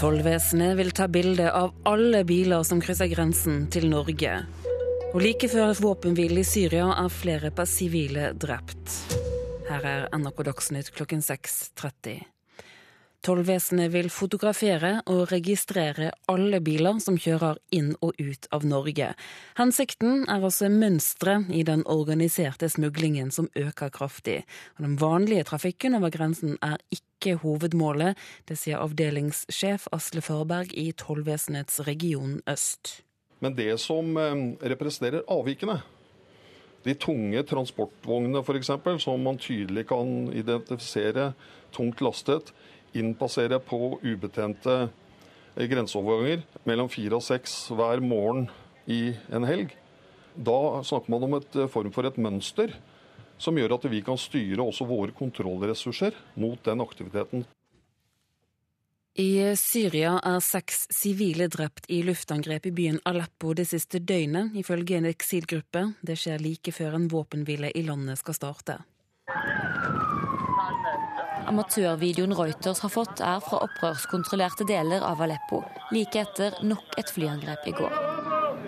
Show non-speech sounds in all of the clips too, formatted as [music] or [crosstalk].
Tollvesenet vil ta bilde av alle biler som krysser grensen til Norge. Og like før våpenhvile i Syria er flere sivile drept. Her er NRK Dagsnytt klokken 6.30. Tollvesenet vil fotografere og registrere alle biler som kjører inn og ut av Norge. Hensikten er å se mønstre i den organiserte smuglingen som øker kraftig. Og den vanlige trafikken over grensen er ikke hovedmålet, det sier avdelingssjef Asle Førberg i Tollvesenets region øst. Men det som eh, representerer avvikene, de tunge transportvognene f.eks., som man tydelig kan identifisere tungt lastet, innpassere på ubetjente grenseoverganger mellom fire og seks hver morgen i en helg. Da snakker man om et form for et mønster som gjør at vi kan styre også våre kontrollressurser mot den aktiviteten. I Syria er seks sivile drept i luftangrep i byen Aleppo det siste døgnet, ifølge en eksilgruppe. Det skjer like før en våpenhvile i landet skal starte. Amatørvideoen Reuters har fått, er fra opprørskontrollerte deler av Aleppo, like etter nok et flyangrep i går.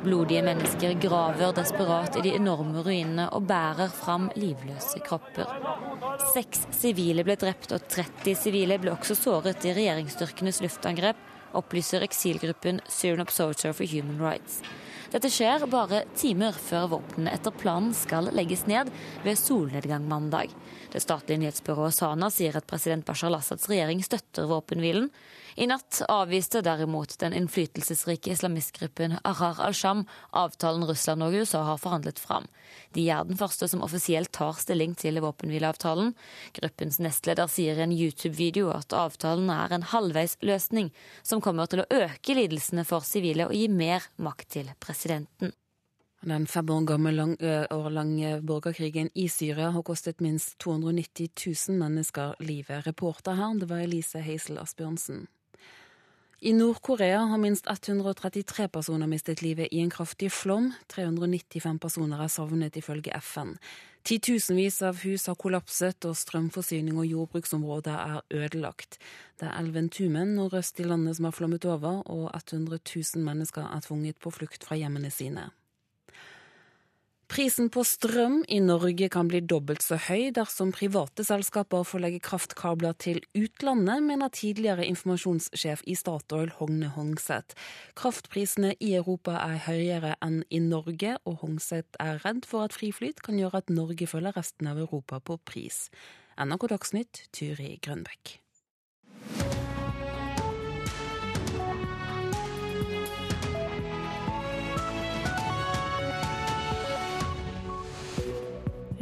Blodige mennesker graver desperat i de enorme ruinene og bærer fram livløse kropper. Seks sivile ble drept og 30 sivile ble også såret i regjeringsstyrkenes luftangrep, opplyser eksilgruppen Syrian Observatory for Human Rights. Dette skjer bare timer før våpnene etter planen skal legges ned ved solnedgang mandag. Det statlige nyhetsbyrået Sana sier at president Bashar al-Assads regjering støtter våpenhvilen. I natt avviste derimot den innflytelsesrike islamistgruppen Ahrar al-Sham avtalen Russland og USA har forhandlet fram. De er den første som offisielt tar stilling til våpenhvileavtalen. Gruppens nestleder sier i en YouTube-video at avtalen er en halvveisløsning som kommer til å øke lidelsene for sivile og gi mer makt til presidenten. Den fem år gamle lang, år lange borgerkrigen i Syria har kostet minst 290 000 mennesker livet. Reporter her, det var Elise Heisel Asbjørnsen. I Nord-Korea har minst 133 personer mistet livet i en kraftig flom. 395 personer er savnet, ifølge FN. Titusenvis av hus har kollapset, og strømforsyning og jordbruksområder er ødelagt. Det er elven Tumen nordøst i landet som har flommet over, og 100 000 mennesker er tvunget på flukt fra hjemmene sine. Prisen på strøm i Norge kan bli dobbelt så høy dersom private selskaper får legge kraftkabler til utlandet, mener tidligere informasjonssjef i Statoil Hogne Hongseth. Kraftprisene i Europa er høyere enn i Norge, og Hongseth er redd for at friflyt kan gjøre at Norge følger resten av Europa på pris. NRK Dagsnytt, Turi Grønbekk.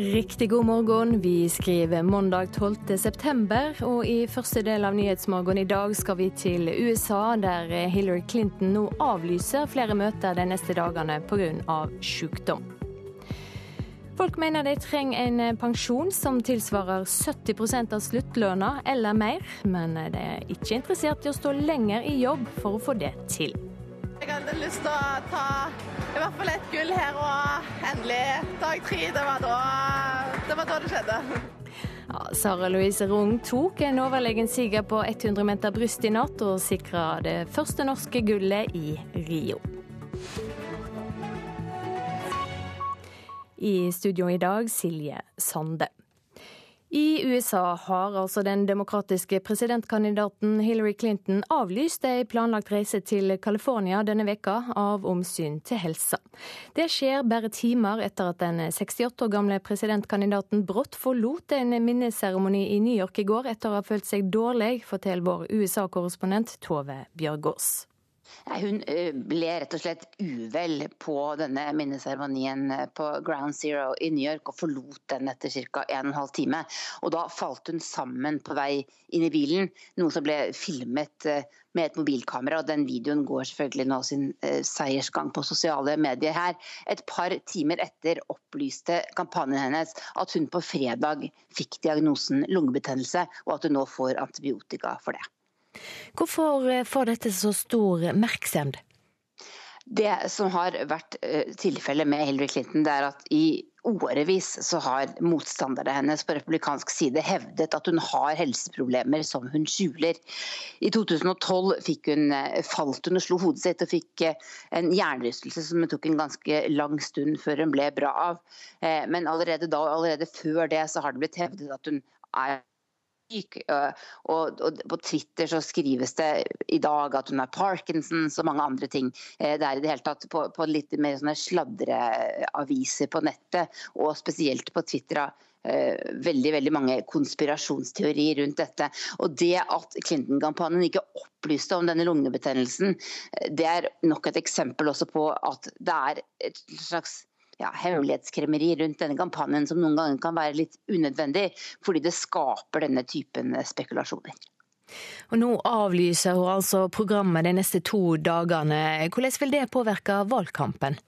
Riktig god morgen. Vi skriver mandag 12. september, og i første del av Nyhetsmorgen i dag skal vi til USA, der Hillary Clinton nå avlyser flere møter de neste dagene pga. sykdom. Folk mener de trenger en pensjon som tilsvarer 70% av sluttlønna eller mer, men de er ikke interessert i å stå lenger i jobb for å få det til. Jeg hadde lyst til å ta i hvert fall et gull her og endelig dag tre. Det var da det, var da det skjedde. Ja, Sara Louise Rung tok en overlegen siger på 100 meter bryst i natt og sikra det første norske gullet i Rio. I studio i dag Silje Sande. I USA har altså den demokratiske presidentkandidaten Hillary Clinton avlyst ei planlagt reise til California denne veka av omsyn til helsa. Det skjer bare timer etter at den 68 år gamle presidentkandidaten brått forlot en minneseremoni i New York i går etter å ha følt seg dårlig, forteller vår USA-korrespondent Tove Bjørgaas. Hun ble rett og slett uvel på denne minneseremonien på Ground Zero i New York, og forlot den etter ca. 1 12 time. Og da falt hun sammen på vei inn i bilen, noe som ble filmet med et mobilkamera. og Den videoen går selvfølgelig nå sin seiersgang på sosiale medier her. Et par timer etter opplyste kampanjen hennes at hun på fredag fikk diagnosen lungebetennelse, og at hun nå får antibiotika for det. Hvorfor får dette så stor oppmerksomhet? Det som har vært tilfellet med Hillary Clinton, det er at i årevis så har motstanderne hennes på republikansk side hevdet at hun har helseproblemer som hun skjuler. I 2012 fikk hun, eh, falt hun og slo hodet sitt og fikk eh, en hjernerystelse som det tok en ganske lang stund før hun ble bra av. Eh, men allerede da og allerede før det så har det blitt hevdet at hun er. Og, og, på Twitter så skrives det i dag at hun har Parkinsons og mange andre ting. Det er i det hele tatt på, på litt mer sånne sladreaviser på nettet, og spesielt på Twitter. veldig veldig mange konspirasjonsteorier rundt dette. Og Det at Clinton-kampanjen ikke opplyste om denne lungebetennelsen, det er nok et eksempel også på at det er et slags ja, hemmelighetskremmeri rundt denne kampanjen som noen ganger kan være litt unødvendig, fordi det skaper denne typen spekulasjoner. Og Nå avlyser hun altså programmet de neste to dagene. Hvordan vil det påvirke valgkampen?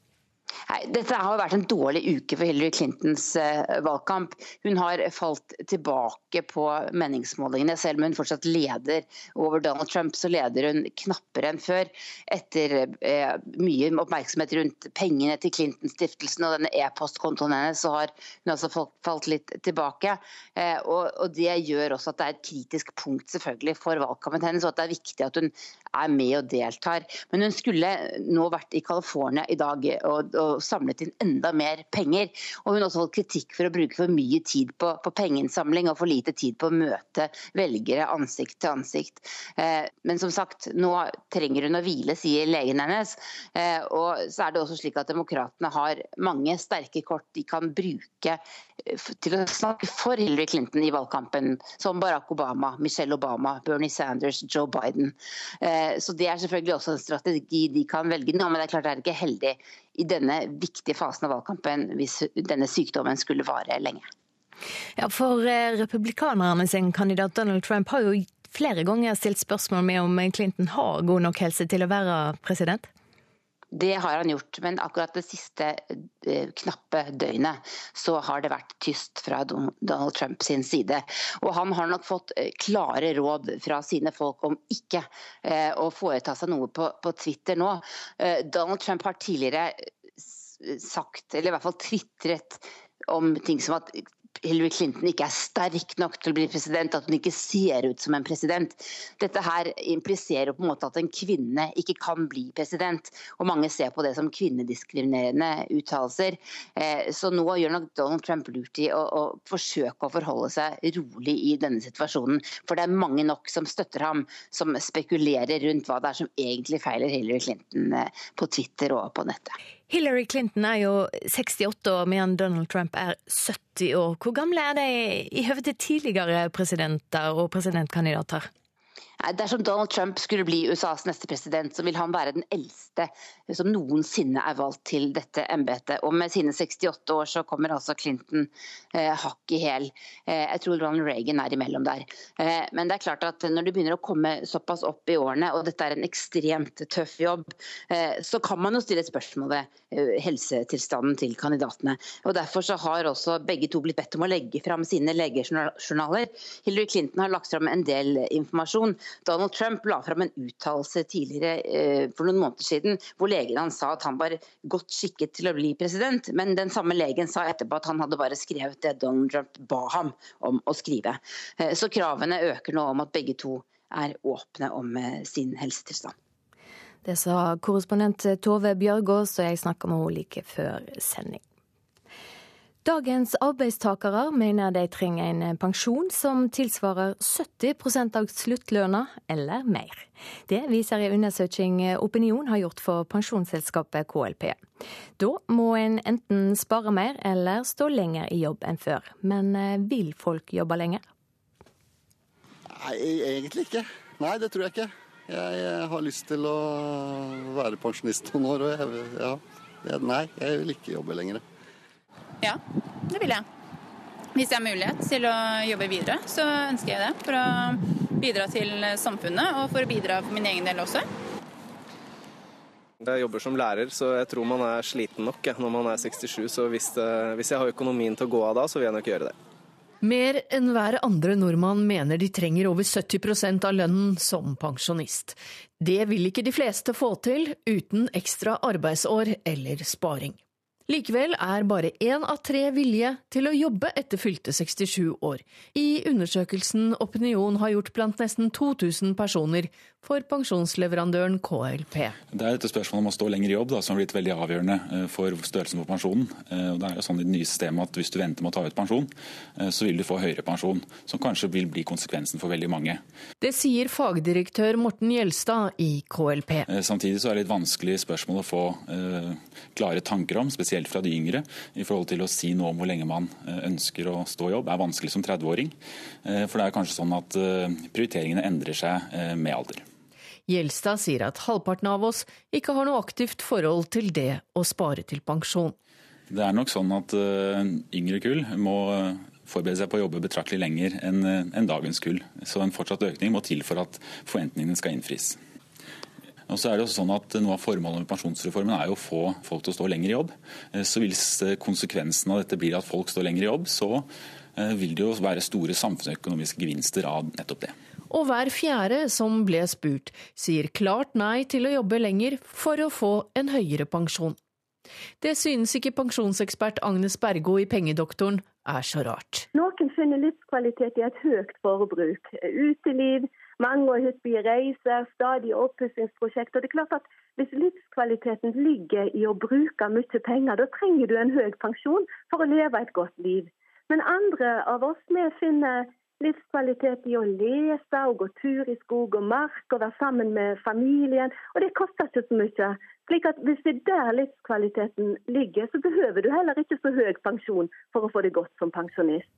Nei, dette har vært en dårlig uke for Hillary Clintons uh, valgkamp. Hun har falt tilbake på meningsmålingene. Selv om hun fortsatt leder over Donald Trump, så leder hun knappere enn før. Etter eh, mye oppmerksomhet rundt pengene til Clinton-stiftelsen og denne e-postkontoen hennes, så har hun altså falt litt tilbake. Eh, og, og, Det gjør også at det er et kritisk punkt selvfølgelig for valgkampen hennes, og at det er viktig at hun er med og deltar. Men hun skulle nå vært i California i dag. og og samlet inn enda mer penger. Og hun har også fått kritikk for å bruke for mye tid på, på pengeinnsamling og for lite tid på å møte velgere ansikt til ansikt. Eh, men som sagt, nå trenger hun å hvile, sier legen hennes. Eh, og så er det også slik at demokratene har mange sterke kort de kan bruke eh, til å snakke for Hillary Clinton i valgkampen, som Barack Obama, Michelle Obama, Bernie Sanders, Joe Biden. Så Det er selvfølgelig også en strategi de kan velge nå, men det er klart det er ikke heldig i denne viktige fasen av valgkampen hvis denne sykdommen skulle vare lenge. Ja, for eh, republikanerne sin kandidat Donald Trump har jo flere ganger stilt spørsmål med om Clinton har god nok helse til å være president? Det har han gjort, men akkurat det siste eh, knappe døgnet så har det vært tyst fra Donald Trump sin side. Og han har nok fått eh, klare råd fra sine folk om ikke eh, å foreta seg noe på, på Twitter nå. Donald Trump har tidligere sagt, eller i hvert fall tvitret om ting som at Hillary Clinton ikke er sterk nok til å bli president, at hun ikke ser ut som en president. Dette her impliserer på en måte at en kvinne ikke kan bli president. Og mange ser på det som kvinnediskriminerende uttalelser. Eh, så nå gjør nok Donald Trump lurt i å, å, forsøke å forholde seg rolig i denne situasjonen. For det er mange nok som støtter ham, som spekulerer rundt hva det er som egentlig feiler Hillary Clinton eh, på Twitter og på nettet. Hillary Clinton er jo 68 år, mens Donald Trump er 70 år. Hvor gamle er de i høve til tidligere presidenter og presidentkandidater? Dersom Donald Trump skulle bli USAs neste president, så vil han være den eldste som noensinne er valgt til dette embetet. Og med sine 68 år så kommer altså Clinton eh, hakk i hæl. Eh, jeg tror Ronald Reagan er imellom der. Eh, men det er klart at når du begynner å komme såpass opp i årene, og dette er en ekstremt tøff jobb, eh, så kan man jo stille spørsmål ved eh, helsetilstanden til kandidatene. Og Derfor så har også begge to blitt bedt om å legge fram sine legejournaler. Hillary Clinton har lagt fram en del informasjon. Donald Trump la fram en uttalelse tidligere eh, for noen måneder siden hvor legen hans sa at han var godt skikket til å bli president, men den samme legen sa etterpå at han hadde bare skrevet det Donald Trump ba ham om å skrive. Eh, så kravene øker nå om at begge to er åpne om eh, sin helsetilstand. Det sa korrespondent Tove Bjørgaas, og jeg snakka med henne like før sending. Dagens arbeidstakere mener de trenger en pensjon som tilsvarer 70% av sluttlønna eller mer. Det viser en undersøking Opinion har gjort for pensjonsselskapet KLP. Da må en enten spare mer eller stå lenger i jobb enn før. Men eh, vil folk jobbe lenger? Nei, egentlig ikke. Nei, det tror jeg ikke. Jeg har lyst til å være pensjonist noen år, og jeg, ja, nei, jeg vil ikke jobbe lenger. Ja, det vil jeg. Hvis jeg har mulighet til å jobbe videre, så ønsker jeg det. For å bidra til samfunnet, og for å bidra for min egen del også. Jeg jobber som lærer, så jeg tror man er sliten nok jeg, når man er 67. Så hvis, det, hvis jeg har økonomien til å gå av da, så vil jeg nok gjøre det. Mer enn hver andre nordmann mener de trenger over 70% av lønnen som pensjonist. Det vil ikke de fleste få til uten ekstra arbeidsår eller sparing. Likevel er bare én av tre villige til å jobbe etter fylte 67 år. I undersøkelsen Opinion har gjort blant nesten 2000 personer for pensjonsleverandøren KLP. Det er dette spørsmålet om å stå lenger i jobb da, som har blitt veldig avgjørende eh, for størrelsen på pensjonen. Eh, det er jo sånn i det nye systemet at Hvis du venter med å ta ut pensjon, eh, så vil du få høyere pensjon. Som kanskje vil bli konsekvensen for veldig mange. Det sier fagdirektør Morten Gjelstad i KLP. Samtidig så er det litt vanskelig spørsmål å få klare tanker om, spesielt fra de yngre, i forhold til å si noe om hvor lenge man ønsker å stå i jobb. Er vanskelig som 30-åring. For det er kanskje sånn at prioriteringene endrer seg med alder. Gjelstad sier at halvparten av oss ikke har noe aktivt forhold til det å spare til pensjon. Det er nok sånn at yngre kull må forberede seg på å jobbe betraktelig lenger enn dagens kull. Så en fortsatt økning må til for at forventningene skal innfris. Og så er det også sånn at Noe av formålet med pensjonsreformen er jo å få folk til å stå lenger i jobb. Eh, så Hvis konsekvensen av dette blir at folk står lenger i jobb, så vil det jo være store samfunnsøkonomiske gevinster av nettopp det og hver fjerde som ble spurt, sier klart nei til å jobbe lenger for å få en høyere pensjon. Det synes ikke pensjonsekspert Agnes Bergo i Pengedoktoren er så rart. Noen finner livskvalitet i et høyt forbruk. Uteliv, mange og hyppige reiser, stadige oppussingsprosjekter. Det er klart at Hvis livskvaliteten ligger i å bruke mye penger, da trenger du en høy pensjon for å leve et godt liv. Men andre av oss vi finner livskvalitet i å lese og gå tur i skog og mark og være sammen med familien. Og det koster ikke så mye. Slik at Hvis det er der livskvaliteten ligger, så behøver du heller ikke så høy pensjon for å få det godt som pensjonist.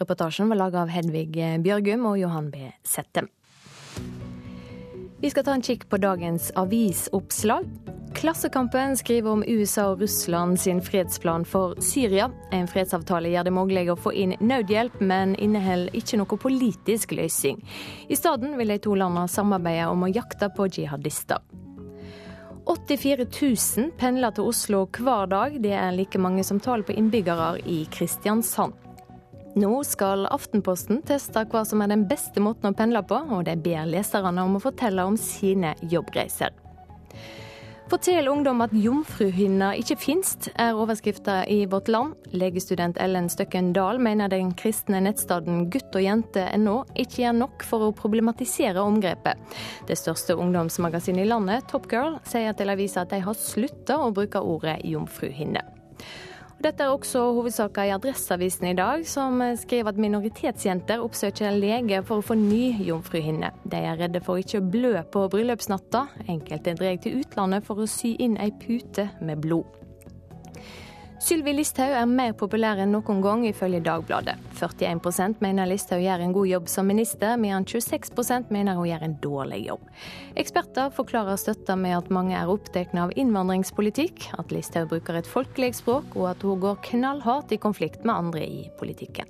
Reportasjen var laga av Hedvig Bjørgum og Johan B. Settem. Vi skal ta en kikk på dagens avisoppslag. Klassekampen skriver om USA og Russland sin fredsplan for Syria. En fredsavtale gjør det mulig å få inn nødhjelp, men inneholder ikke noe politisk løsning. I stedet vil de to landene samarbeide om å jakte på jihadister. 84 000 pendler til Oslo hver dag. Det er like mange som tallet på innbyggere i Kristiansand. Nå skal Aftenposten teste hva som er den beste måten å pendle på, og de ber leserne om å fortelle om sine jobbreiser. Fortell ungdom at jomfruhinna ikke finnes, er overskrifta i Vårt Land. Legestudent Ellen Støkken Dahl mener den kristne nettstaden gutt og jente guttogjente.no ikke gjør nok for å problematisere omgrepet. Det største ungdomsmagasinet i landet, Top Girl, sier til avisa at de har slutta å bruke ordet jomfruhinne. Dette er også hovedsaker i Adresseavisen i dag, som skriver at minoritetsjenter oppsøker lege for å få ny jomfruhinne. De er redde for ikke å blø på bryllupsnatta. Enkelte drar til utlandet for å sy inn ei pute med blod. Sylvi Listhaug er mer populær enn noen gang, ifølge Dagbladet. 41% mener Listhaug gjør en god jobb som minister, mens 26% mener hun gjør en dårlig jobb. Eksperter forklarer støtta med at mange er opptatt av innvandringspolitikk, at Listhaug bruker et folkelig språk, og at hun går knallhardt i konflikt med andre i politikken.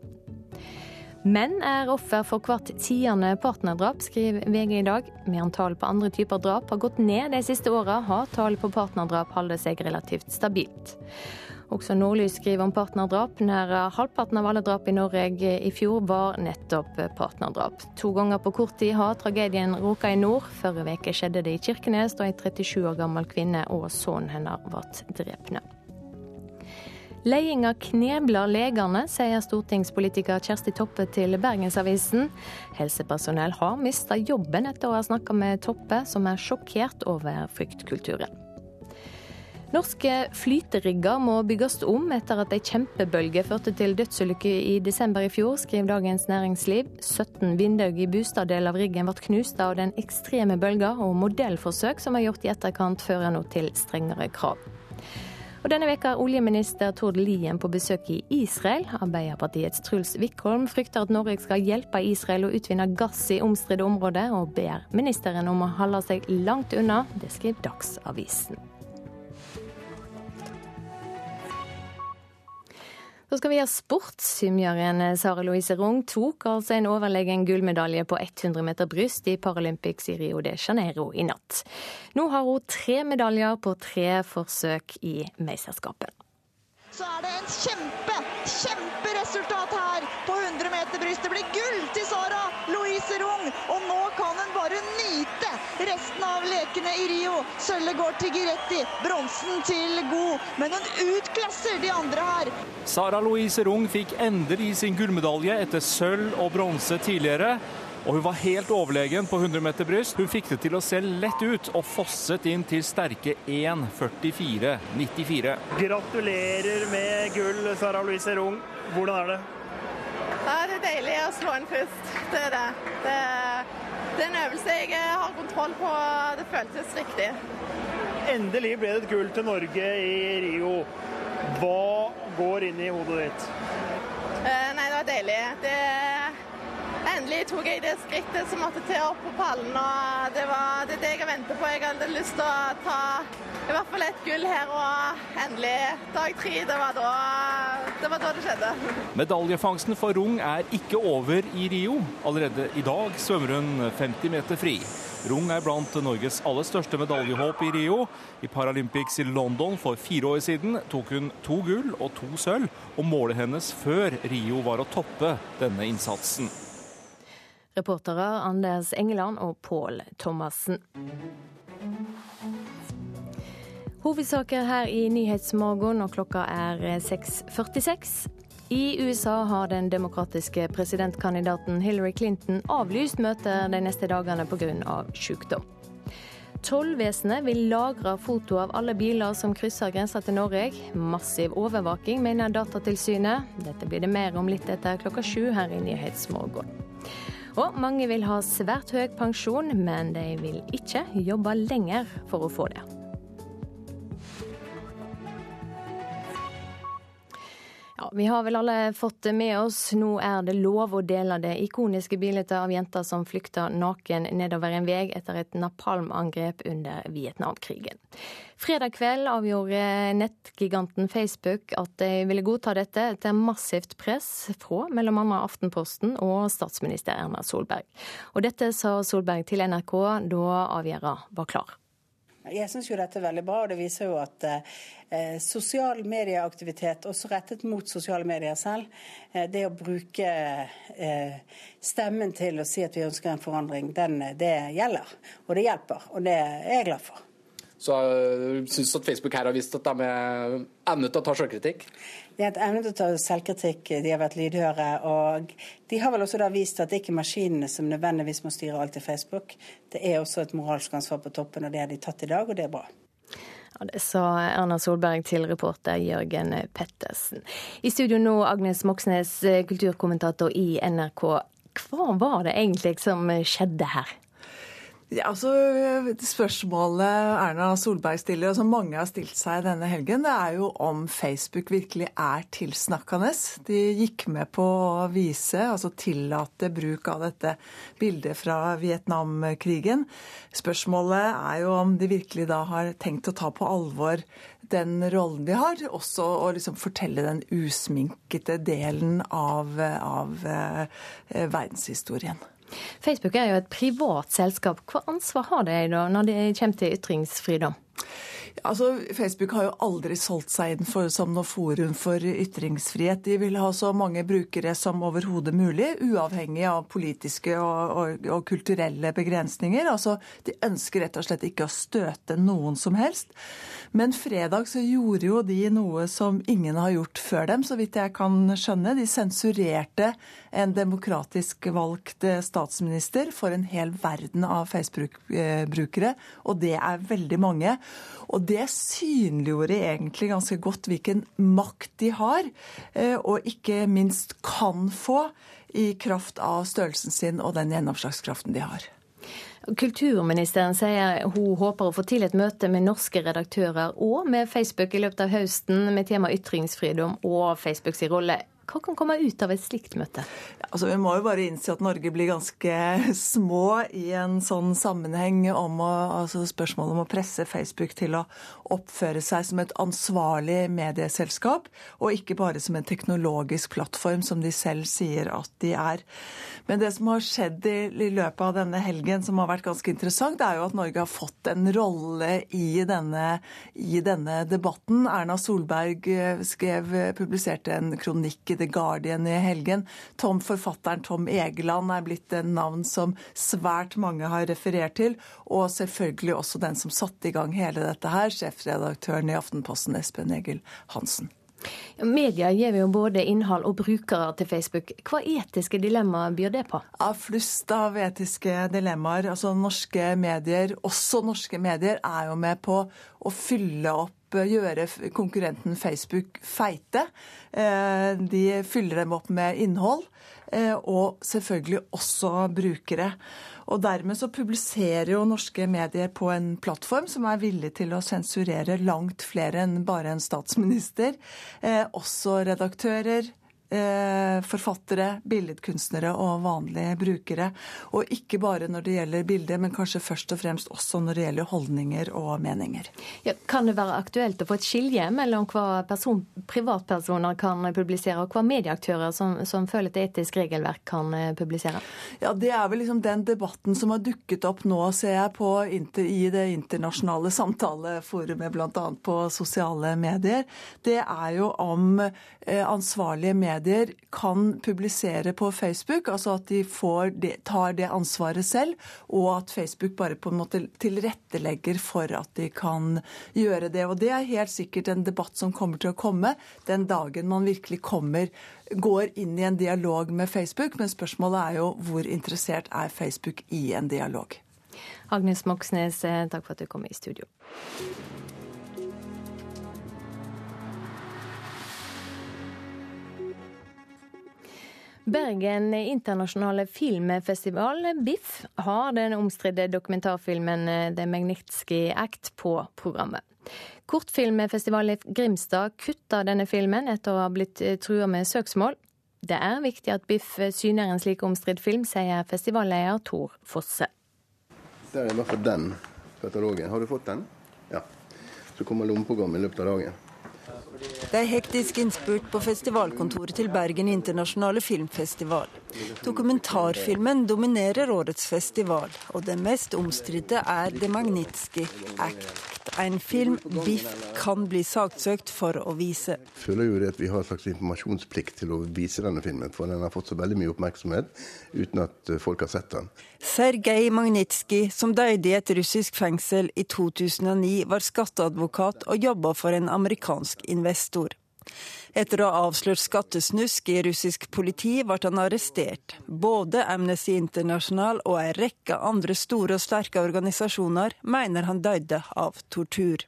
Menn er offer for hvert tiende partnerdrap, skriver VG i dag. Mens tallet på andre typer drap har gått ned de siste åra, har tallet på partnerdrap holdt seg relativt stabilt. Også Nordlys skriver om partnerdrap. Nær halvparten av alle drap i Norge i fjor var nettopp partnerdrap. To ganger på kort tid har tragedien råka i nord. Forrige uke skjedde det i Kirkenes, da ei 37 år gammel kvinne og sønnen hennes ble drepne. Ledelsen knebler legene, sier stortingspolitiker Kjersti Toppe til Bergensavisen. Helsepersonell har mista jobben etter å ha snakka med Toppe, som er sjokkert over fryktkulturen. Norske flyterigger må bygges om etter at ei kjempebølge førte til dødsulykke i desember i fjor, skriver Dagens Næringsliv. 17 vinduer i Bustad-delen av riggen ble knust av den ekstreme bølga, og modellforsøk som er gjort i etterkant, fører nå til strengere krav. Og Denne veka er oljeminister Tord Lien på besøk i Israel. Arbeiderpartiets Truls Wickholm frykter at Norge skal hjelpe Israel å utvinne gass i omstridte områder, og ber ministeren om å holde seg langt unna. Det skriver Dagsavisen. Så skal vi ha sport. Svømmeren Sara Louise Rung tok altså en overlegen gullmedalje på 100 meter bryst i Paralympics i Rio de Janeiro i natt. Nå har hun tre medaljer på tre forsøk i mesterskapet. Så er det en kjempe, kjemperesultat her på 100 meter bryst. Det blir gull til Sara Louise Rung, og nå kan hun bare nyte resten av lekene i Rio. Sølvet går til Giretti, bronsen til God. Men hun utklasser de andre her. Sara Louise Rung fikk endelig sin gullmedalje etter sølv og bronse tidligere. Og hun var helt overlegen på 100 meter bryst. Hun fikk det til å se lett ut og fosset inn til sterke 1.44,94. Gratulerer med gull, Sara Louise Rung. Hvordan er det? Ja, det er deilig å slå inn først. Det er det. Det det er en øvelse jeg har kontroll på. Det føltes riktig. Endelig ble det et gull til Norge i Rio. Hva går inn i hodet ditt? Eh, nei, det var deilig. Det Endelig tok jeg det skrittet som måtte til opp på pallen. og Det var det, det jeg har ventet på. Jeg hadde lyst til å ta i hvert fall et gull her, og endelig dag tre. Det var da det, var da det skjedde. Medaljefangsten for Rung er ikke over i Rio. Allerede i dag svømmer hun 50 meter fri. Rung er blant Norges aller største medaljehåp i Rio. I Paralympics i London for fire år siden tok hun to gull og to sølv, og målet hennes før Rio var å toppe denne innsatsen. Reportere Anders Engeland og Pål Thomassen. Hovedsaker her i Nyhetsmorgen, og klokka er 6.46. I USA har den demokratiske presidentkandidaten Hillary Clinton avlyst møter de neste dagene pga. sykdom. Tollvesenet vil lagre foto av alle biler som krysser grensa til Norge. Massiv overvåking, mener Datatilsynet. Dette blir det mer om litt etter klokka sju her i Nyhetsmorgen. Og mange vil ha svært høy pensjon, men de vil ikke jobbe lenger for å få det. Ja, Vi har vel alle fått det med oss. Nå er det lov å dele det ikoniske bildet av jenta som flykta naken nedover en vei etter et napalmangrep under Vietnamkrigen. Fredag kveld avgjorde nettgiganten Facebook at de ville godta dette etter massivt press fra bl.a. Aftenposten og statsminister Erna Solberg. Og dette sa Solberg til NRK da avgjørelsen var klar. Jeg syns jo dette er veldig bra, og det viser jo at eh, sosial medieaktivitet, også rettet mot sosiale medier selv, eh, det å bruke eh, stemmen til å si at vi ønsker en forandring, den, det gjelder. Og det hjelper, og det er jeg glad for. Så jeg syns at Facebook her har vist at de er evnet til å ta selvkritikk? De har hatt evne til å ta selvkritikk, de har vært lydhøre. Og de har vel også da vist at det ikke er maskinene som nødvendigvis må styre alt i Facebook. Det er også et moralsk ansvar på toppen, og det har de tatt i dag, og det er bra. Ja, det sa Erna Solberg til reporter Jørgen Pettersen. I studio nå Agnes Moxnes, kulturkommentator i NRK. Hva var det egentlig som skjedde her? Ja, altså, Spørsmålet Erna Solberg stiller, og som mange har stilt seg denne helgen, det er jo om Facebook virkelig er tilsnakkende. De gikk med på å vise, altså tillate bruk av dette bildet fra Vietnamkrigen. Spørsmålet er jo om de virkelig da har tenkt å ta på alvor den rollen de har, også å liksom fortelle den usminkete delen av, av eh, verdenshistorien. Facebook er jo et privat selskap. Hva ansvar har de da når det kommer til ytringsfridom? Altså, Facebook har jo aldri solgt seg inn for, som noe forum for ytringsfrihet. De vil ha så mange brukere som overhodet mulig, uavhengig av politiske og, og, og, kulturelle begrensninger. Altså, De ønsker rett og slett ikke å støte noen som helst. Men fredag så gjorde jo de noe som ingen har gjort før dem, så vidt jeg kan skjønne. De sensurerte en demokratisk valgt eh, statsminister for en hel verden av Facebook-brukere, og det er veldig mange. Og det synliggjorde egentlig ganske godt hvilken makt de har, eh, og ikke minst kan få, i kraft av størrelsen sin og den gjennomslagskraften de har. Kulturministeren sier hun håper å få til et møte med norske redaktører og med Facebook i løpet av høsten med tema ytringsfridom og Facebooks rolle hva kan komme ut av et slikt møte? Altså, vi må jo bare innse at Norge blir ganske [laughs] små i en sånn sammenheng om å, altså spørsmålet om å presse Facebook til å oppføre seg som et ansvarlig medieselskap, og ikke bare som en teknologisk plattform, som de selv sier at de er. Men det som har skjedd i, i løpet av denne helgen, som har vært ganske interessant, er jo at Norge har fått en rolle i denne, i denne debatten. Erna Solberg skrev, publiserte en kronikk i The Guardian i helgen. Tom, Forfatteren Tom Egeland er blitt en navn som svært mange har referert til. Og selvfølgelig også den som satte i gang hele dette her, sjefredaktøren i Aftenposten Espen Egil Hansen. Media gir jo både innhold og brukere til Facebook. Hva etiske dilemmaer byr det på? Ja, Flust av etiske dilemmaer. Altså Norske medier, også norske medier, er jo med på å fylle opp gjøre konkurrenten Facebook feite. Eh, de fyller dem opp med innhold, eh, og selvfølgelig også brukere. Og dermed så publiserer jo norske medier på en plattform som er villig til å sensurere langt flere enn bare en statsminister. Eh, også redaktører, Eh, forfattere, billedkunstnere og vanlige brukere. Og ikke bare når det gjelder bilder, men kanskje først og fremst også når det gjelder holdninger og meninger. Ja, kan det være aktuelt å få et skilje mellom hva person, privatpersoner kan publisere, og hva medieaktører som, som føler et etisk regelverk kan eh, publisere? Ja, Det er vel liksom den debatten som har dukket opp nå, ser jeg, på, i det internasjonale samtaleforumet, bl.a. på sosiale medier. Det er jo om eh, ansvarlige medier medier kan publisere på Facebook, altså at de det, tar det ansvaret selv, og at Facebook bare på en måte tilrettelegger for at de kan gjøre det. Og Det er helt sikkert en debatt som kommer til å komme den dagen man virkelig kommer, går inn i en dialog med Facebook. Men spørsmålet er jo hvor interessert er Facebook i en dialog. Agnes Moxnes, eh, takk for at du kom i studio. Bergen internasjonale filmfestival, BIFF, har den omstridte dokumentarfilmen eh, The Magnitsky Act på programmet. Kortfilmfestivalen i Grimstad kutta denne filmen etter å ha blitt eh, trua med søksmål. Det er viktig at BIFF syner en slik omstridt film, sier festivalleder Tor Fosse. Det er i hvert fall den katalogen. Har du fått den? Ja. Så kommer lommeprogrammet i løpet av dagen. Det er hektisk innspurt på festivalkontoret til Bergen internasjonale filmfestival. Dokumentarfilmen dominerer årets festival, og det mest omstridte er The Magnitsky Act. En film Biff kan bli saksøkt for å vise. Jeg føler jo det at vi har en slags informasjonsplikt til å vise denne filmen, for den har fått så veldig mye oppmerksomhet uten at folk har sett den. Sergej Magnitsky, som døde i et russisk fengsel i 2009, var skatteadvokat og jobba for en amerikansk investor. Etter å ha avslørt skattesnusk i russisk politi ble han arrestert. Både Amnesty International og en rekke andre store og sterke organisasjoner mener han døde av tortur.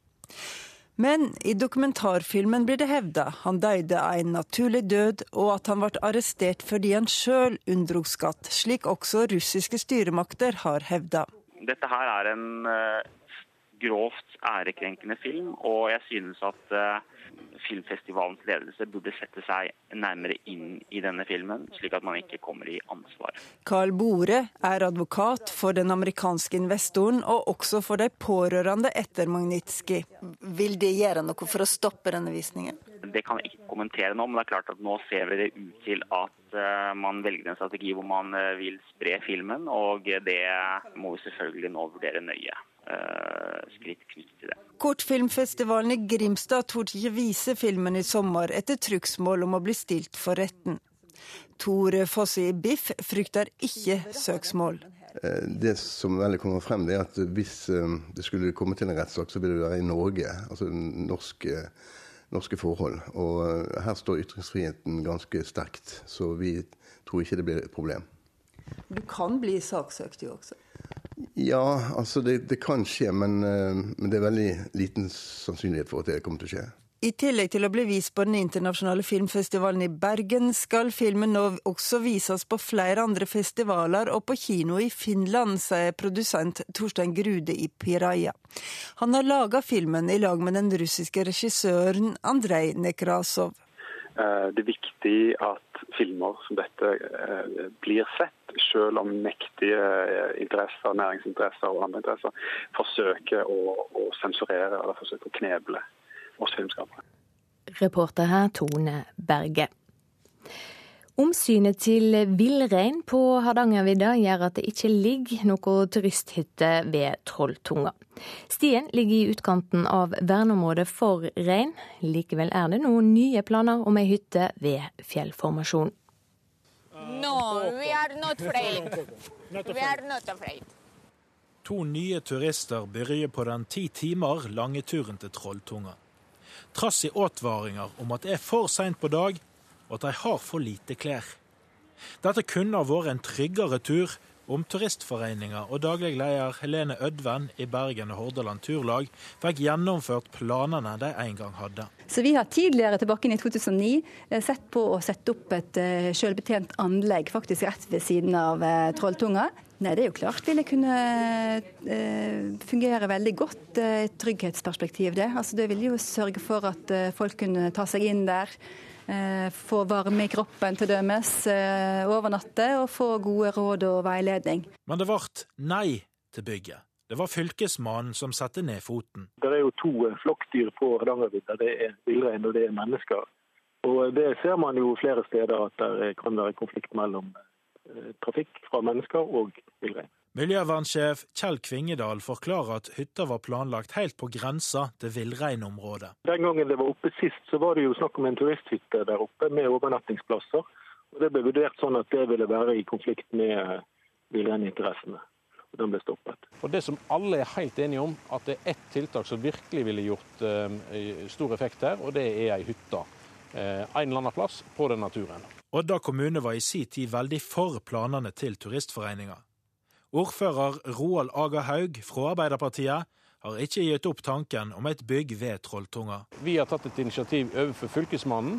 Men i dokumentarfilmen blir det hevda han døde av en naturlig død, og at han ble arrestert fordi han sjøl unndro skatt, slik også russiske styremakter har hevda. Dette her er en uh, grovt ærekrenkende film, og jeg synes at uh, filmfestivalens ledelse burde sette seg nærmere inn i denne filmen, slik at man ikke kommer i ansvar. Carl Bore er advokat for den amerikanske investoren, og også for de pårørende etter Magnitsky. Vil det gjøre noe for å stoppe denne visningen? Det kan jeg ikke kommentere nå, men det er klart at nå ser vi det ut til at uh, man velger en strategi hvor man uh, vil spre filmen, og det må vi selvfølgelig nå vurdere nøye. Uh, skritt knyttet til det. Kortfilmfestivalen i Grimstad torde ikke vise filmen i sommer etter trugsmål om å bli stilt for retten. Tor Fosse i Biff frykter ikke søksmål. Eh, det som veldig kommer frem, det er at hvis eh, det skulle komme til en rettssak, så vil det være i Norge. Altså norske, norske forhold. Og her står ytringsfriheten ganske sterkt, så vi tror ikke det blir et problem. Du kan bli saksøkt, du også? Ja, altså det, det kan skje, men, eh, men, det er veldig liten sannsynlighet for at det kommer til å skje. I tillegg til å bli vist på den internasjonale filmfestivalen i Bergen, skal filmen nå også vises på flere andre festivaler og på kino i Finland, sier produsent Torstein Grude i Piraja. Han har laga filmen i lag med den russiske regissøren Andrej Nekrasov. Eh, det er viktig at filmer som dette eh, blir sett selv om mektige eh, interesser, næringsinteresser og andre interesser forsøker å, å sensurere eller forsøker å kneble oss filmskapere. Reporter her Tone Berge. Omsynet til villrein på Hardangervidda gjør at det ikke ligger noe turisthytte ved Trolltunga. Stien ligger i utkanten av verneområdet for rein. Likevel er det noen nye planer om ei hytte ved fjellformasjonen. No, we are not afraid. We are not afraid. To nye turister begynner på den ti timer lange turen til Trolltunga. Trass i advaringer om at det er for seint på dag, og at de har for lite klær. Dette kunne ha vært en tryggere tur om Turistforeninga og daglig leder Helene Ødven i Bergen og Hordaland Turlag fikk gjennomført planene de en gang hadde. Så Vi har tidligere tilbake i 2009 eh, sett på å sette opp et eh, selvbetjent anlegg faktisk rett ved siden av eh, Trolltunga. Nei, Det er jo klart vil det kunne fungere veldig godt i et trygghetsperspektiv. Det altså, det vil jo sørge for at folk kunne ta seg inn der. Eh, få varme i kroppen til dømes, eh, overnatte og få gode råd og veiledning. Men det ble nei til bygget. Det var fylkesmannen som satte ned foten. Det er jo to eh, flokkdyr på Hardangervidda. Det er villrein og det er mennesker. Og Det ser man jo flere steder at det kan være konflikt mellom trafikk fra mennesker og villrein. Miljøvernsjef Kjell Kvingedal forklarer at hytta var planlagt helt på grensa til villreinområdet. Den gangen det var oppe sist, så var det jo snakk om en turisthytte der oppe med overnattingsplasser. Og Det ble vurdert sånn at det ville være i konflikt med villreininteressene. Og den ble stoppet. Og Det som alle er helt enige om, at det er ett tiltak som virkelig ville gjort uh, stor effekt her, og det er ei hytte. Uh, en eller annen plass på den naturen. Odda kommune var i sin tid veldig for planene til Turistforeninga. Ordfører Roald Aga Haug fra Arbeiderpartiet har ikke gitt opp tanken om et bygg ved Trolltunga. Vi har tatt et initiativ overfor Fylkesmannen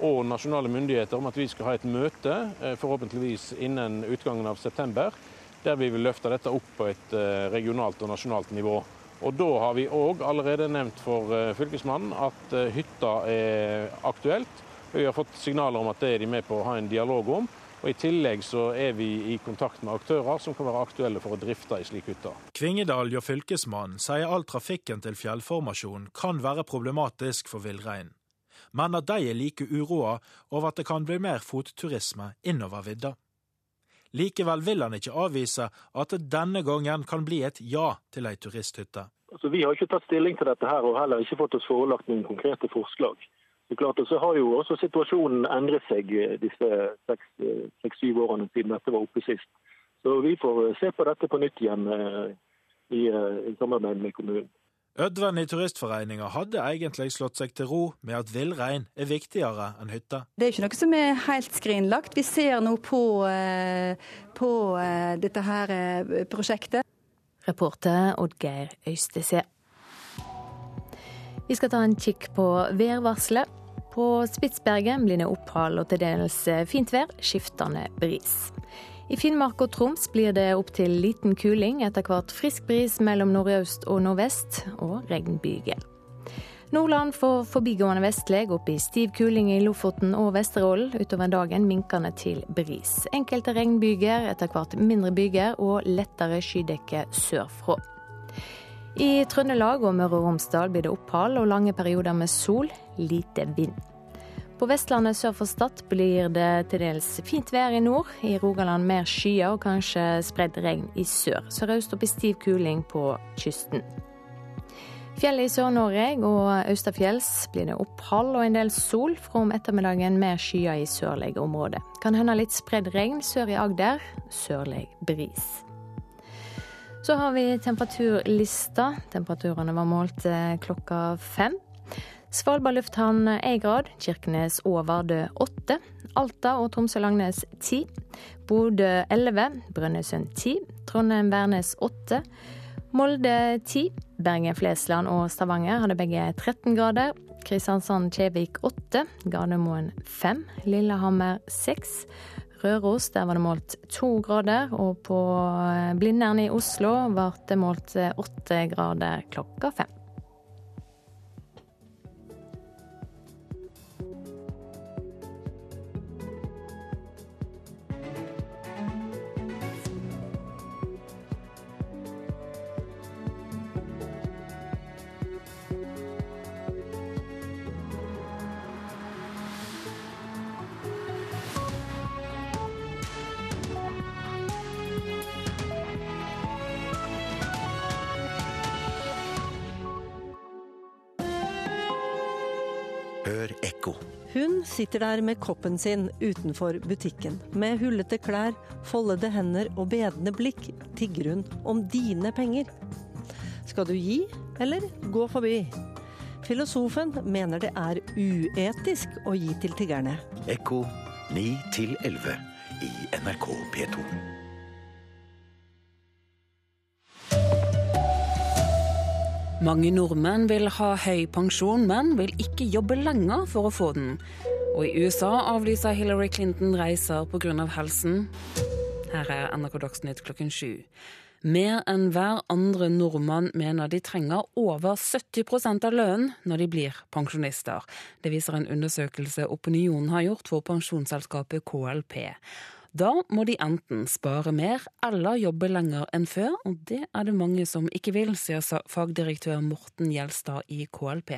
og nasjonale myndigheter om at vi skal ha et møte, eh, forhåpentligvis innen utgangen av september, der vi vil løfte dette opp på et eh, regionalt og nasjonalt nivå. Og Da har vi òg allerede nevnt for eh, Fylkesmannen at hytta er aktuelt. Vi har fått signaler om at det er de med på å ha en dialog om. Og I tillegg så er vi i kontakt med aktører som kan være aktuelle for å drifte ei slik hytte. Kvingedal og fylkesmannen sier all trafikken til fjellformasjonen kan være problematisk for villreinen, men at de er like uroa over at det kan bli mer fotturisme innover vidda. Likevel vil han ikke avvise at det denne gangen kan bli et ja til ei turisthytte. Altså, vi har ikke tatt stilling til dette her, og heller ikke fått oss forelagt noen konkrete forslag. Klart, og Så har jo også situasjonen endret seg eh, disse seks-syv årene siden dette var oppe sist. Så vi får eh, se på dette på nytt igjen eh, i, i samarbeid med kommunen. Ødven i Turistforeninga hadde egentlig slått seg til ro med at villrein er viktigere enn hytta. Det er ikke noe som er helt skrinlagt. Vi ser nå på, på dette her prosjektet. Reporter Oddgeir Øystese. Vi skal ta en kikk på værvarselet. På Spitsbergen blir det opphold og til dels fint vær, skiftende bris. I Finnmark og Troms blir det opp til liten kuling, etter hvert frisk bris mellom nordøst og nordvest, og regnbyger. Nordland får forbigående vestlig, opp i stiv kuling i Lofoten og Vesterålen. Utover dagen minkende til bris. Enkelte regnbyger, etter hvert mindre byger og lettere skydekke sørfra. I Trøndelag og Møre og Romsdal blir det opphold og lange perioder med sol, lite vind. På Vestlandet sør for Stad blir det til dels fint vær i nord. I Rogaland mer skyer og kanskje spredd regn i sør. Sørøst opp i stiv kuling på kysten. Fjellet i Sør-Norge og østafjells blir det opphold og en del sol. Fra om ettermiddagen mer skyer i sørlige områder. Kan hende litt spredd regn sør i Agder. Sørlig bris. Så har vi temperaturlista. Temperaturene var målt eh, klokka fem. Svalbard lufthavn én grad, Kirkenes og Vardø åtte. Alta og Tromsø-Langnes ti. Bodø elleve, Brønnøysund ti. Trondheim-Værnes åtte. Molde ti. Bergen-Flesland og Stavanger hadde begge 13 grader. Kristiansand-Kjevik åtte. Gardermoen fem. Lillehammer seks. Røros der var det målt to grader, og på Blindern i Oslo ble det målt åtte grader klokka fem. Hun sitter der med koppen sin utenfor butikken. Med hullete klær, foldede hender og bedende blikk tigger hun om dine penger. Skal du gi, eller gå forbi? Filosofen mener det er uetisk å gi til tiggerne. Ekko 9 11 i NRK P2. Mange nordmenn vil ha høy pensjon, men vil ikke jobbe lenger for å få den. Og i USA avlyser Hillary Clinton reiser pga. helsen. Her er NRK Dagsnytt klokken sju. Mer enn hver andre nordmann mener de trenger over 70% av lønnen når de blir pensjonister. Det viser en undersøkelse Opinionen har gjort for pensjonsselskapet KLP. Da må de enten spare mer eller jobbe lenger enn før, og det er det mange som ikke vil, sier fagdirektør Morten Gjelstad i KLP.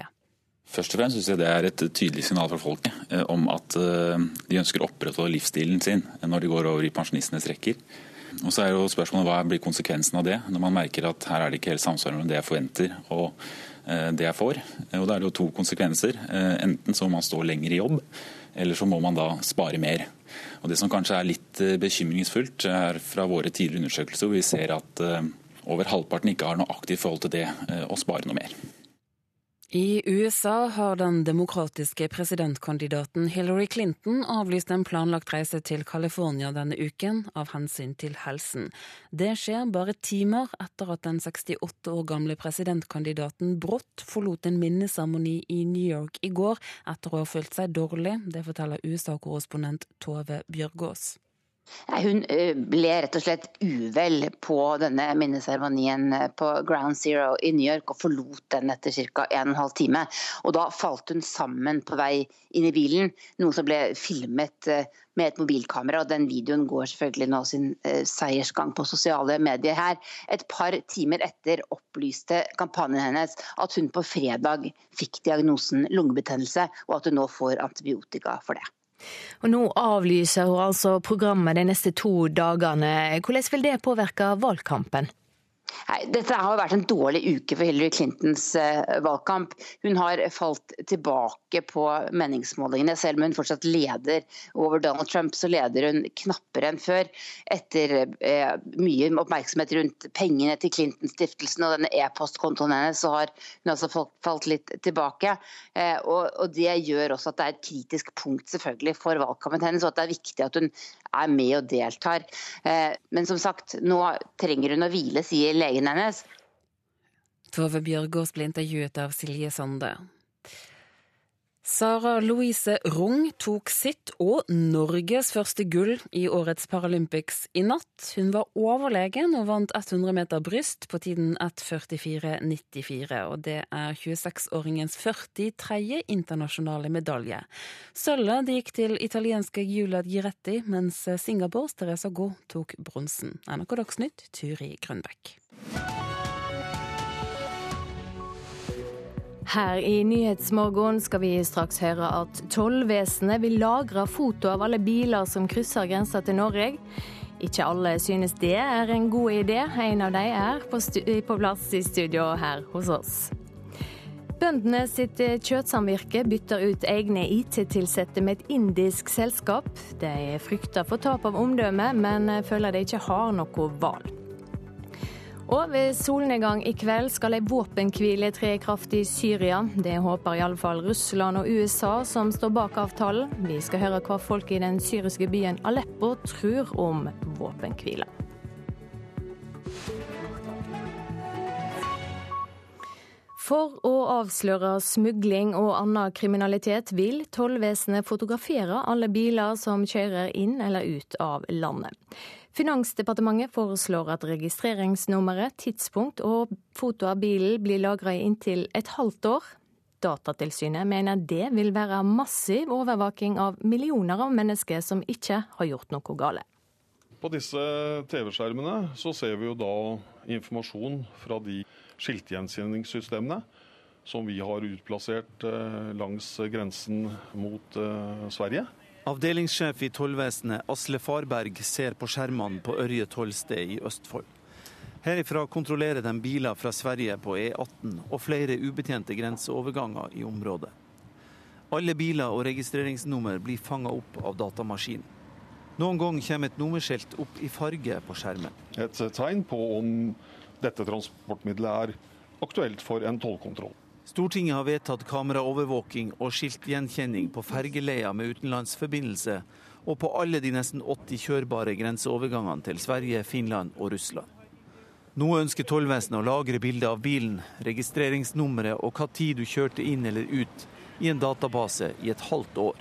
Først og fremst synes jeg det er et tydelig signal fra folket eh, om at eh, de ønsker å opprettholde livsstilen sin når de går over i pensjonistenes rekker. Og så er jo spørsmålet Hva blir konsekvensen av det, når man merker at her er det ikke helt samsvar mellom det jeg forventer og eh, det jeg får. Og Da er det jo to konsekvenser. Enten så må man stå lenger i jobb, eller så må man da spare mer. Og Det som kanskje er litt eh, bekymringsfullt, er fra våre tidligere undersøkelser hvor vi ser at eh, over halvparten ikke har noe aktivt forhold til det eh, å spare noe mer. I USA har den demokratiske presidentkandidaten Hillary Clinton avlyst en planlagt reise til California denne uken av hensyn til helsen. Det skjer bare timer etter at den 68 år gamle presidentkandidaten brått forlot en minneseremoni i New York i går etter å ha følt seg dårlig. Det forteller USA-korrespondent Tove Bjørgaas. Hun eh, ble rett og slett uvel på denne minneseremonien eh, på Ground Zero i New York og forlot den etter ca. 1 12 time. Og da falt hun sammen på vei inn i bilen, noe som ble filmet eh, med et mobilkamera. og Den videoen går selvfølgelig nå sin seiersgang på sosiale medier her. Et par timer etter opplyste kampanjen hennes at hun på fredag fikk diagnosen lungebetennelse, og at hun nå får antibiotika for det. Og nå avlyser hun altså programmet de neste to dagene. Hvordan vil det påvirke valgkampen? Nei, dette har vært en dårlig uke for Hillary Clintons uh, valgkamp. Hun har falt tilbake på meningsmålingene. Selv om hun fortsatt leder over Donald Trump, så leder hun knappere enn før. Etter eh, mye oppmerksomhet rundt pengene til Clinton-stiftelsen og denne e-postkontoen hennes, så har hun altså falt litt tilbake. Eh, og, og, Det gjør også at det er et kritisk punkt selvfølgelig for valgkampen hennes, og at det er viktig at hun er med og deltar. Men som sagt, nå trenger hun å hvile, sier legen hennes. Tove Bjørgaas ble intervjuet av Silje Sande. Sara Louise Rung tok sitt og Norges første gull i årets Paralympics i natt. Hun var overlegen og vant 100 meter bryst på tiden 1.44,94. Og det er 26-åringens 43. internasjonale medalje. Sølvet gikk til italienske Julia Giretti, mens Singapores Teresa Go tok bronsen. NRK Dagsnytt, Turi Grønbekk. Her i Nyhetsmorgen skal vi straks høre at tollvesenet vil lagre foto av alle biler som krysser grensa til Norge. Ikke alle synes det er en god idé. En av de er på, på plass i studio her hos oss. Bøndene sitt kjøttsamvirke bytter ut egne IT-tilsatte med et indisk selskap. De frykter for tap av omdømme, men føler de ikke har noe valg. Og ved solnedgang i kveld skal ei våpenhvile tre i kraft i Syria. Det håper iallfall Russland og USA, som står bak avtalen. Vi skal høre hva folk i den syriske byen Aleppo tror om våpenhvila. For å avsløre smugling og annen kriminalitet vil tollvesenet fotografere alle biler som kjører inn eller ut av landet. Finansdepartementet foreslår at registreringsnummeret, tidspunkt og foto av bilen blir lagra i inntil et halvt år. Datatilsynet mener det vil være massiv overvåking av millioner av mennesker som ikke har gjort noe gale. På disse TV-skjermene så ser vi jo da informasjon fra de skiltgjenkjenningssystemene som vi har utplassert eh, langs grensen mot eh, Sverige. Avdelingssjef i tollvesenet Asle Farberg ser på skjermene på Ørje tollsted i Østfold. Herifra kontrollerer de biler fra Sverige på E18 og flere ubetjente grenseoverganger i området. Alle biler og registreringsnummer blir fanga opp av datamaskinen. Noen gang kommer et nummerskilt opp i farge på skjermen. Et tegn på om dette transportmiddelet er aktuelt for en tollkontroll. Stortinget har vedtatt kameraovervåking og skiltgjenkjenning på fergeleier med utenlandsforbindelse, og på alle de nesten 80 kjørbare grenseovergangene til Sverige, Finland og Russland. Nå ønsker tollvesenet å lagre bilde av bilen, registreringsnummeret og hva tid du kjørte inn eller ut i en database i et halvt år.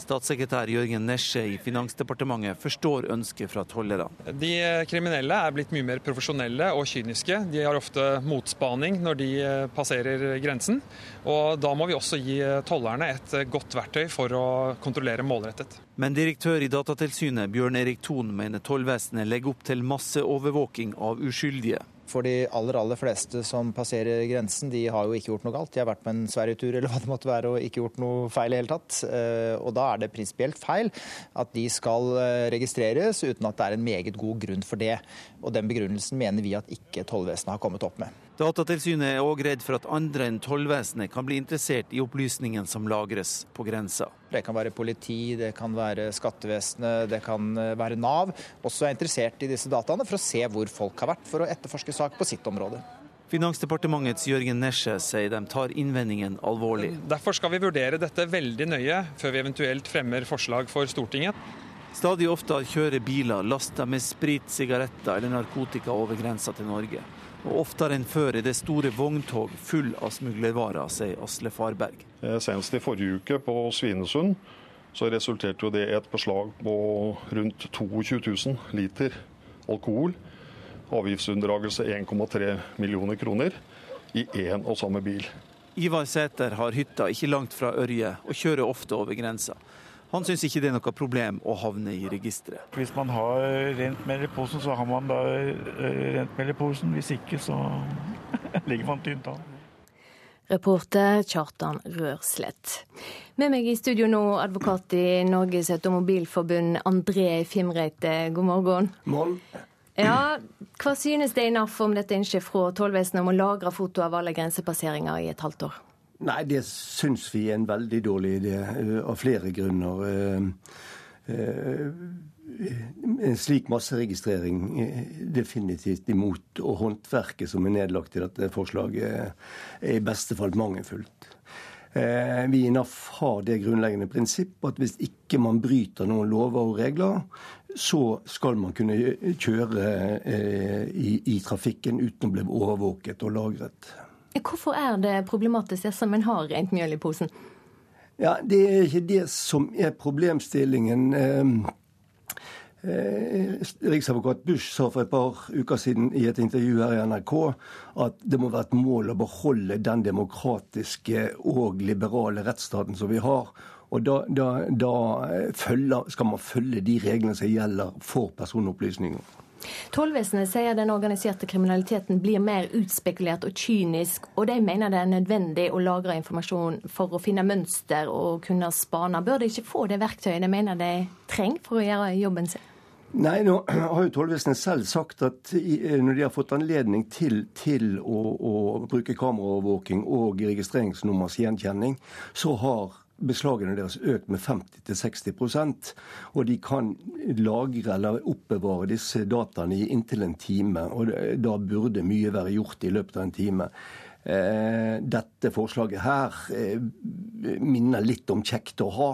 Statssekretær Jørgen Nesje i Finansdepartementet forstår ønsket fra tollerne. De kriminelle er blitt mye mer profesjonelle og kyniske. De har ofte motspaning når de eh, passerer grensen. Og da må vi også gi tollerne et godt verktøy for å kontrollere målrettet. Men direktør i Datatilsynet Bjørn Erik Thon mener tollvesenet legger opp til masseovervåking av uskyldige. For de aller aller fleste som passerer grensen, de har jo ikke gjort noe galt. De har vært på en Sverigetur eller hva det måtte være og ikke gjort noe feil i hele tatt. Eh, og da er det prinsipielt feil at de skal eh, registreres uten at det er en meget god grunn for det. Og den begrunnelsen mener vi at ikke tollvesenet har kommet opp med. Datatilsynet er òg redd for at andre enn tollvesenet kan bli interessert i opplysningen som lagres på grensa. Det kan være politi, det kan være skattevesenet, det kan eh, være Nav. Også er interessert i disse dataene for å se hvor folk har vært, for å etterforske sak på sitt område. Finansdepartementets Jørgen Nesje sier de tar innvendingen alvorlig. Derfor skal vi vurdere dette veldig nøye før vi eventuelt fremmer forslag for Stortinget. Stadig oftere kjører biler lasta med sprit, sigaretter eller narkotika over grensa til Norge. Og oftere enn før er det store vogntog full av smuglervarer, sier Asle Farberg. Eh, senest i forrige uke på Svinesund så resulterte det i et beslag på rundt 22 000 liter alkohol. Avgiftsunndragelse 1,3 millioner kroner i én og samme bil. Ivar Sæter har hytta ikke langt fra Ørje, og kjører ofte over grensa. Han syns ikke det er noe problem å havne i registeret. Hvis man har rent mel i posen, så har man da eh, rent mel i posen. Hvis ikke, så [laughs] ligger man tynt an. Reporter Kjartan Rørslett. Med meg i studio nå, advokat i Norges Automobilforbund, André Fimreite. God morgen. Morgen. Ja, Hva synes det NAF om dette ønsket fra tollvesenet om å lagre foto av alle grensepasseringer i et halvt år? Nei, det syns vi er en veldig dårlig idé, eh, av flere grunner. Eh, eh, en slik masseregistrering er definitivt imot, og håndverket som er nedlagt i dette forslaget, er i beste fall mangelfullt. Vi i NAF har det grunnleggende prinsipp at hvis ikke man bryter noen lover og regler, så skal man kunne kjøre i trafikken uten å bli overvåket og lagret. Hvorfor er det problematisk dersom en har rent mjøl i posen? Ja, Det er ikke det som er problemstillingen. Ehm, eh, Riksadvokat Bush sa for et par uker siden i et intervju her i NRK at det må være et mål å beholde den demokratiske og liberale rettsstaten som vi har. Og da, da, da følger, skal man følge de reglene som gjelder for personopplysninger. Tollvesenet sier den organiserte kriminaliteten blir mer utspekulert og kynisk, og de mener det er nødvendig å lagre informasjon for å finne mønster og kunne spane. Bør de ikke få det verktøyet de mener de trenger for å gjøre jobben sin? Nei, nå har jo Tollvesenet selv sagt at når de har fått anledning til, til å, å, bruke kameraovervåking og registreringsnummers gjenkjenning, så har beslagene deres økt med 50-60% Og de kan lagre eller oppbevare disse dataene i inntil en time. Og da burde mye være gjort i løpet av en time. Eh, dette forslaget her eh, minner litt om kjekt å ha.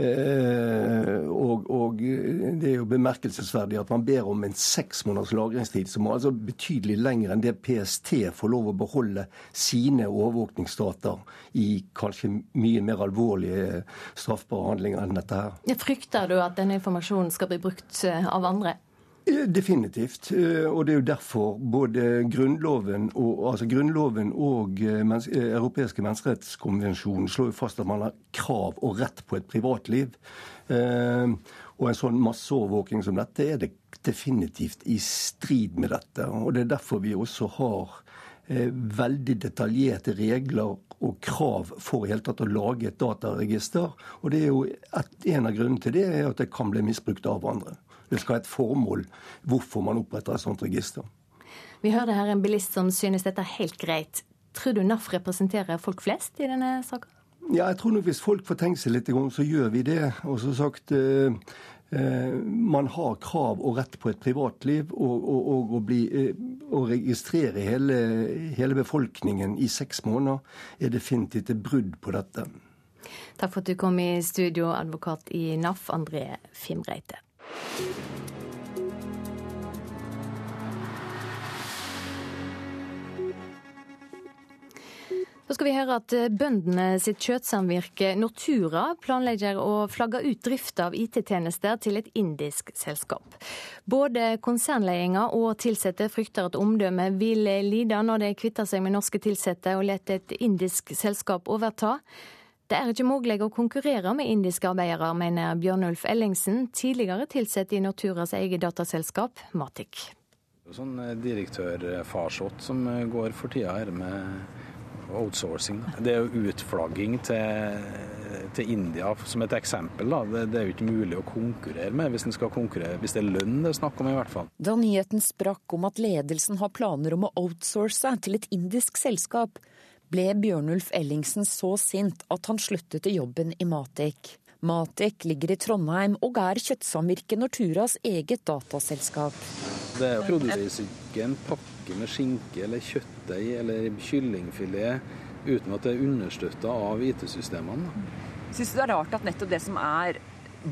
Eh, og, og, det er jo bemerkelsesverdig at man ber om en seks måneders lagringstid, som er altså betydelig lenger enn det PST får lov å beholde sine overvåkningsdata i kanskje mye mer alvorlige straffbare handlinger enn dette her. Frykter du at denne informasjonen skal bli brukt av andre? Definitivt. Eh, og det er jo derfor både Grunnloven og, altså grunnloven og eh, mens, eh, Europeiske menneskerettskonvensjon slår jo fast at man har krav og rett på et privatliv. Og en sånn masseovervåking som dette er det definitivt i strid med dette. Og det er derfor vi også har veldig detaljerte regler og krav for i tatt å lage et dataregister. Og det er jo et, en av grunnene til det er at det kan bli misbrukt av andre. Det skal ha et formål hvorfor man oppretter et sånt register. Vi hører her en bilist som synes dette er helt greit. Tror du NAF representerer folk flest i denne saka? Ja, jeg tror nok Hvis folk får tenkt seg litt, så gjør vi det. Og som sagt, eh, eh, man har krav og rett på et privatliv. Og, og, og å, bli, å registrere hele, hele befolkningen i seks måneder er definitivt et brudd på dette. Takk for at du kom i studio, advokat i NAF, André Fimreite. Så skal vi høre at eh, bøndene sitt kjøttsamvirke Nortura planlegger å flagge ut drifta av IT-tjenester til et indisk selskap. Både konsernledelsen og ansatte frykter at omdømmet vil lide når de kvitter seg med norske ansatte og lar et indisk selskap overta. Det er ikke mulig å konkurrere med indiske arbeidere, mener Bjørnulf Ellingsen, tidligere ansatt i Norturas eget dataselskap Matic. Sånn eh, direktørfarsott som eh, går for tida her med outsourcing. Det er jo utflagging til, til India som et eksempel. Det, det, er jo ikke mulig å konkurrere med hvis, skal konkurrere, hvis det er lønn det er snakk om i hvert fall. Da nyheten sprakk om at ledelsen har planer om å outsource til et indisk selskap, ble Bjørnulf Ellingsen så sint at han sluttet i jobben i Matic. Matic ligger i Trondheim og er kjøttsamvirket Norturas eget dataselskap. Det produseres ikke en pakke med skinke eller kjøttdeig eller kyllingfilet uten at det er understøtta av IT-systemene. Syns du det er rart at nettopp det som er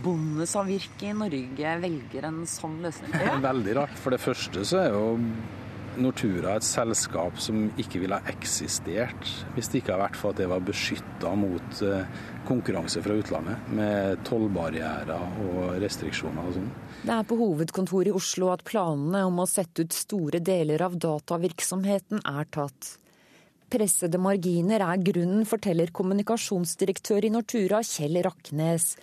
bondesamvirket i Norge velger en sånn løsning? Ja. [laughs] Veldig rart. For det første så er jo Nortura et selskap som ikke ville ha eksistert hvis det ikke hadde vært for at det var beskytta mot eh, konkurranse fra utlandet, med tollbarrierer og restriksjoner og sånn. Det er på hovedkontoret i Oslo at planene om å sette ut store deler av datavirksomheten er tatt. Pressede marginer er grunnen, forteller kommunikasjonsdirektør i Nortura Kjell Raknes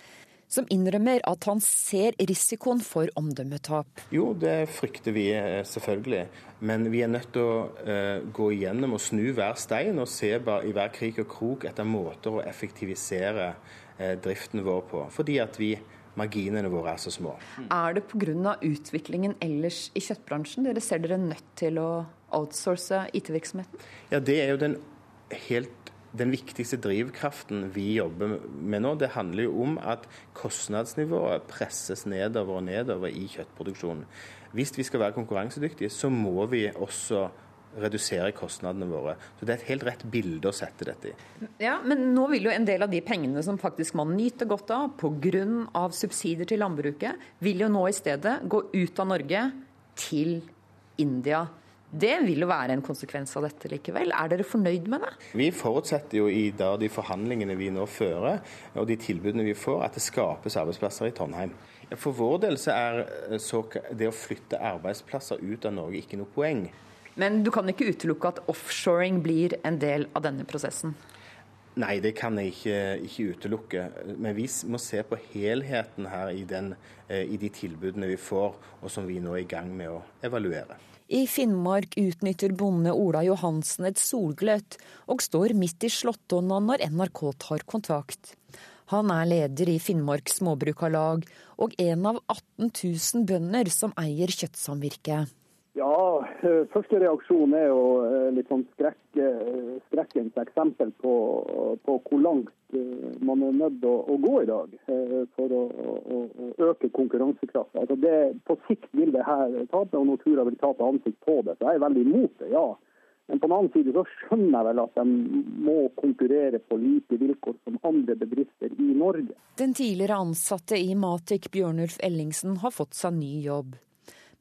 som innrømmer at han ser risikoen for omdømmetap. Jo, det frykter vi eh, selvfølgelig. Men vi er nødt til å uh, gå igjennom og snu hver stein og se i hver krik og krok etter måter å effektivisere uh, driften vår på. Fordi at vi marginene våre er så små. Er det pga. utviklingen ellers i kjøttbransjen dere ser dere nødt til å outsource IT-virksomheten? Ja, Det er jo den helt den viktigste drivkraften vi jobber med nå, det handler jo om at kostnadsnivået presses nedover og nedover i kjøttproduksjonen. Hvis vi skal være konkurransedyktige, så må vi også redusere kostnadene våre. Så Det er et helt rett bilde å sette dette i. Ja, Men nå vil jo en del av de pengene som faktisk man nyter godt av pga. subsidier til landbruket, vil jo nå i stedet gå ut av Norge til India. Det vil jo være en konsekvens av dette likevel. Er dere fornøyd med det? Vi forutsetter jo i de forhandlingene vi nå fører, og de tilbudene vi får, at det skapes arbeidsplasser i Trondheim. For vår del så er eh, det å flytte arbeidsplasser ut av Norge ikke noe poeng. Men du kan ikke utelukke at offshoring blir en del av denne prosessen? Nei, det kan jeg ikke, ikke utelukke. Men vi må se på helheten her i, den, eh, i de tilbudene vi får, og som vi nå er i gang med å evaluere. I Finnmark utnytter bonde Ola Johansen et solgløtt, og står midt i slåttonna når NRK tar kontakt. Han er leder i Finnmark Småbrukarlag, og en av 18 000 bønder som eier kjøttsamvirket. Ja, eh, første reaksjon er jo eh, litt sånn skrekk, eh, skrekkens eksempel på, på, hvor langt man er nødt til å, å, gå i dag for å, å, å øke konkurransekraften. Altså på sikt vil det her tape, og Nortura vil tape ansikt på det. Så jeg er veldig imot det, ja. Men på den annen side så skjønner jeg vel at de må konkurrere på like vilkår som andre bedrifter i Norge. Den tidligere ansatte i Matic, Bjørnulf Ellingsen, har fått seg ny jobb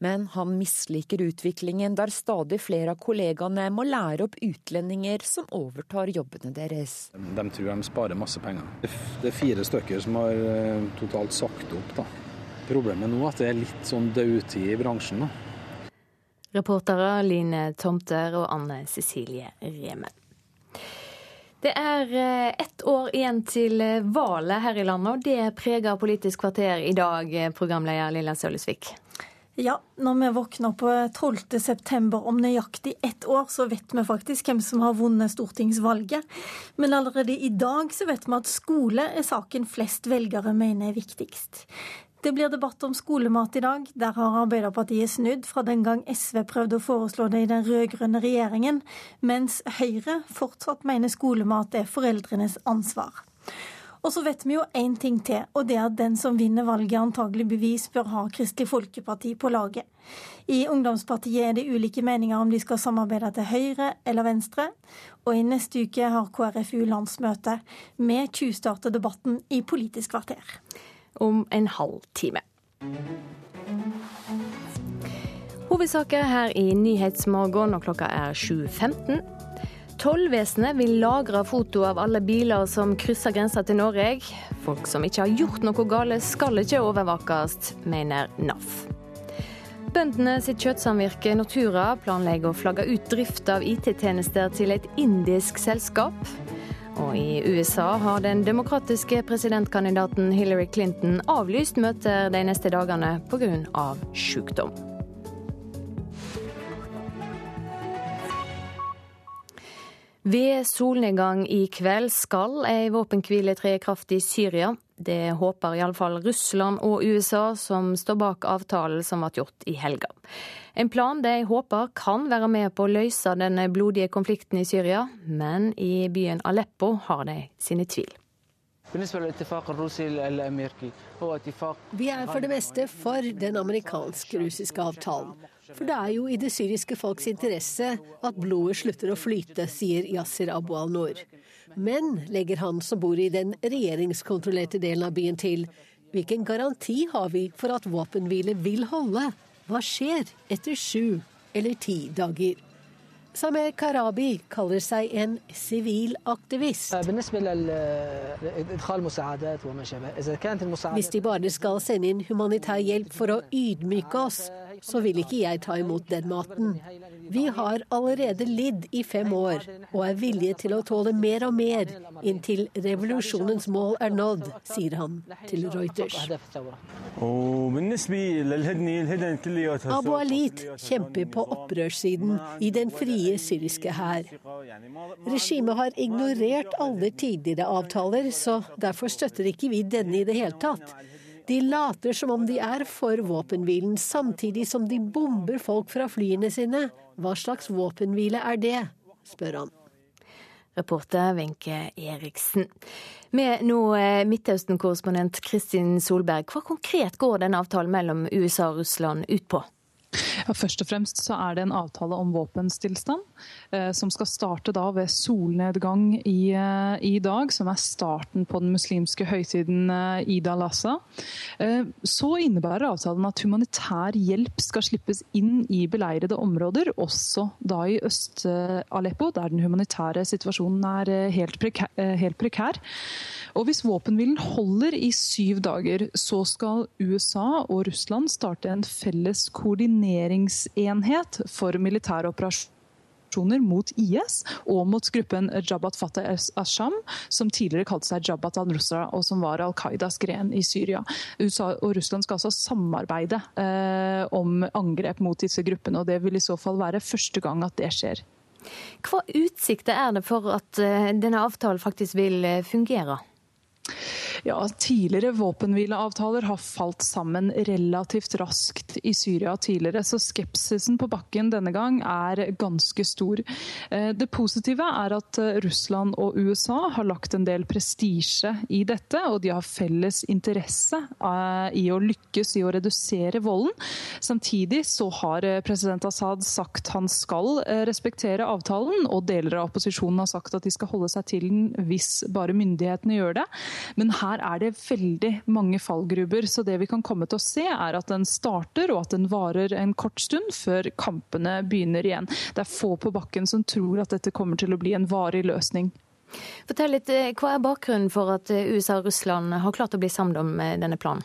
men han misliker utviklingen der stadig flere av kollegaene må lære opp utlendinger som overtar jobbene deres. De tror de sparer masse penger. Det er fire stykker som har eh, totalt sagt opp. Da. Problemet nå er at det er litt sånn dødtid i bransjen. Da. Reportere Line Tomter og Anne Cecilie Remen. Det er eh, ett år igjen til valget her i landet, og det preger Politisk kvarter i dag, programleder Lilla Sølesvik. Ja, når vi våkner på 12.9 om nøyaktig ett år, så vet vi faktisk hvem som har vunnet stortingsvalget. Men allerede i dag så vet vi at skole er saken flest velgere mener er viktigst. Det blir debatt om skolemat i dag. Der har Arbeiderpartiet snudd fra den gang SV prøvde å foreslå det i den rød-grønne regjeringen, mens Høyre fortsatt mener skolemat er foreldrenes ansvar. Og så vet vi jo én ting til, og det er at den som vinner valget, antagelig bevis bør ha Kristelig Folkeparti på laget. I Ungdomspartiet er det ulike meninger om de skal samarbeide til høyre eller venstre. Og i neste uke har KrFU landsmøte. Vi tjuvstarter debatten i Politisk kvarter. Om en halv time. Hovedsaker her i Nyhetsmorgen, og klokka er 7.15. Tollvesenet vil lagre foto av alle biler som krysser grensa til Norge. Folk som ikke har gjort noe gale, skal ikke overvåkes, mener NAF. Bøndene sitt kjøttsamvirke Nortura planlegger å flagge ut drift av IT-tjenester til et indisk selskap. Og i USA har den demokratiske presidentkandidaten Hillary Clinton avlyst møter de neste dagene pga. sykdom. Ved solnedgang i kveld skal ei våpenhvile tre i kraft i Syria. Det håper iallfall Russland og USA, som står bak avtalen som ble gjort i helga. En plan de håper kan være med på å løse den blodige konflikten i Syria, men i byen Aleppo har de sine tvil. Vi er for det meste for den amerikansk-russiske avtalen. For det er jo i det syriske folks interesse at blodet slutter å flyte, sier Yasir Abu al-Noor. Men, legger han som bor i den regjeringskontrollerte delen av byen til, hvilken garanti har vi for at våpenhvile vil holde? Hva skjer etter sju eller ti dager? Samer Karabi kaller seg en sivil aktivist. Hvis de bare skal sende inn humanitær hjelp for å ydmyke oss, så vil ikke jeg ta imot den maten. Vi har allerede lidd i fem år og er villige til å tåle mer og mer inntil revolusjonens mål er nådd, sier han til Reuters. Abu Alit kjemper på opprørssiden i den frie syriske hær. Regimet har ignorert alle tidligere avtaler, så derfor støtter ikke vi denne i det hele tatt. De later som om de er for våpenhvilen, samtidig som de bomber folk fra flyene sine. Hva slags våpenhvile er det, spør han. Reporter Wenche Eriksen. Med nå eh, Midtøsten-korrespondent Kristin Solberg, hva konkret går denne avtalen mellom USA og Russland ut på? Ja, først og fremst så er det en avtale om våpenstillstand, som skal starte da ved solnedgang i, eh, i, dag, som er starten på den muslimske høytiden eh, Ida Lassa. Eh, så innebærer avtalen at humanitær hjelp skal slippes inn i beleirede områder, også da i Øst-Aleppo, der den humanitære situasjonen er eh, helt prekær. Eh, helt prekær. Og hvis våpenhvilen holder i syv dager, så skal USA og Russland starte en felles koordineringsenhet for militære operasjoner mot IS og mot gruppen Jabhat Fatah Asham, som tidligere kalte seg Jabhat al-Nusra, og som var Al Qaidas gren i Syria. USA og Russland skal altså samarbeide eh, om angrep mot disse gruppene, og det vil i så fall være første gang at det skjer. Hva utsikter er det for at eh, denne avtalen faktisk vil eh, fungere? Ja, Tidligere våpenhvileavtaler har falt sammen relativt raskt i Syria tidligere, så skepsisen på bakken denne gang er ganske stor. Eh, det positive er at eh, Russland og USA har lagt en del prestisje i dette, og de har felles interesse eh, i å lykkes i å redusere volden. Samtidig så har president Assad sagt han skal respektere avtalen, og deler av opposisjonen har sagt at de skal holde seg til den hvis bare myndighetene gjør det. Men her er det veldig mange fallgruber. Så det vi kan komme til å se, er at den starter og at den varer en kort stund før kampene begynner igjen. Det er få på bakken som tror at dette kommer til å bli en varig løsning. Fortell litt, eh, Hva er bakgrunnen for at eh, USA og Russland har klart å bli sammen om eh, denne planen?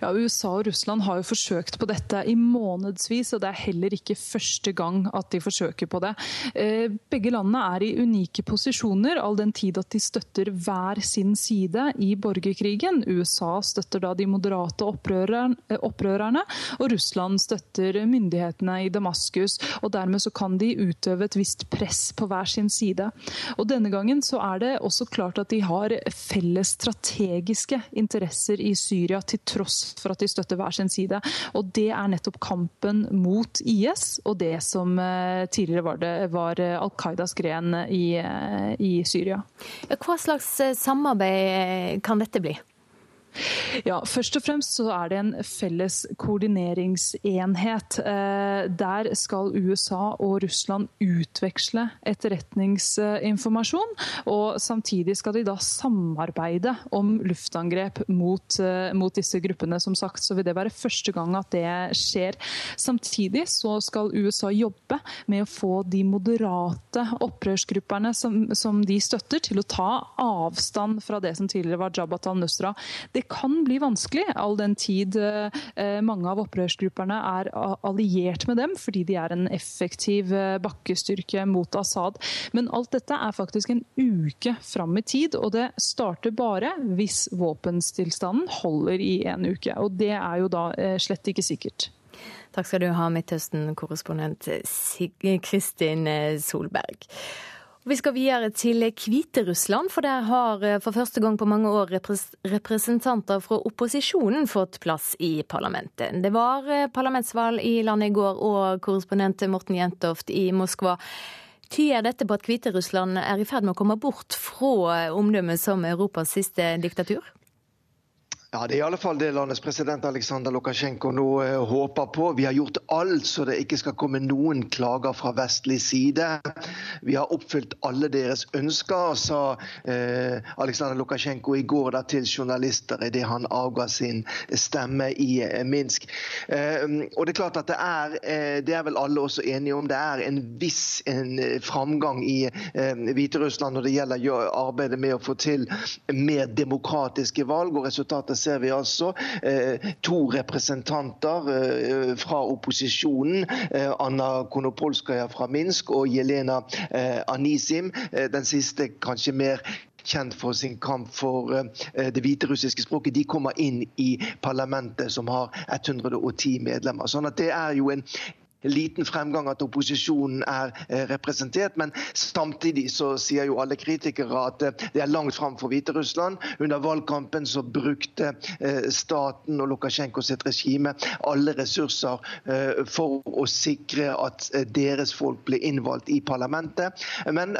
Ja, USA og Russland har jo forsøkt på dette i månedsvis, og det er heller ikke første gang at de forsøker på det. Eh, begge landene er i unike posisjoner, all den tid at de støtter hver sin side i borgerkrigen. USA støtter da de moderate eh, opprørerne, og Russland støtter myndighetene i Damaskus. og Dermed så kan de utøve et visst press på hver sin side. Og Denne gangen så er det også klart at de har felles strategiske interesser i Syria, til tross tross for at de støtter hver sin side. Og Det er nettopp kampen mot IS og det som tidligere var, det, var Al Qaidas gren i, i Syria. Hva slags samarbeid kan dette bli? Ja, Først og fremst så er det en felles koordineringsenhet. Eh, der skal USA og Russland utveksle etterretningsinformasjon. Og samtidig skal de da samarbeide om luftangrep mot, eh, mot disse gruppene. Som sagt så vil det være første gang at det skjer. Samtidig så skal USA jobbe med å få de moderate opprørsgrupperne som, som de støtter, til å ta avstand fra det som tidligere var Jabhat al-Nusra. Det kan bli vanskelig, all den tid eh, mange av opprørsgrupperne er alliert med dem, fordi de er en effektiv eh, bakkestyrke mot Assad. Men alt dette er faktisk en uke fram i tid, og det starter bare hvis våpenstillstanden holder i en uke. Og det er jo da eh, slett ikke sikkert. Takk skal du ha, Midtøsten-korrespondent Kristin Solberg. Vi skal videre til Hviterussland, for der har eh, for første gang på mange år representanter fra opposisjonen fått plass i parlamentet. Det var eh, parlamentsvalg i landet i går, og korrespondent Morten Jentoft i Moskva. Tyder dette på at Hviterussland er i ferd med å komme bort fra omdømmet som Europas siste diktatur? Ja, Det er i alle fall det landets president Aleksandr Lukasjenko nå eh, håper på. Vi har gjort alt så det ikke skal komme noen klager fra vestlig side. Vi har oppfylt alle deres ønsker, sa eh, Aleksandr Lukasjenko i går da, til journalister idet han avga sin stemme i eh, Minsk. Eh, og Det er klart at det er, eh, det er vel alle også enige om, det er en viss en framgang i Hviterussland når det gjelder arbeidet med å få til mer demokratiske valg. og resultatet ser vi altså eh, to representanter eh, fra opposisjonen. Eh, Anna Konopolskaja fra Minsk og Jelena Anisim. Den siste kanskje mer kjent for sin kamp for det hviterussiske språket, de kommer inn i parlamentet, som har 110 medlemmer. Sånn at Det er jo en liten fremgang at opposisjonen er eh, representert. Men samtidig så sier jo alle kritikere at eh, det er langt fram for Hviterussland. Under valgkampen så brukte eh, staten og Lukasjenko sitt regime alle ressurser for å sikre at deres folk ble innvalgt i parlamentet. Men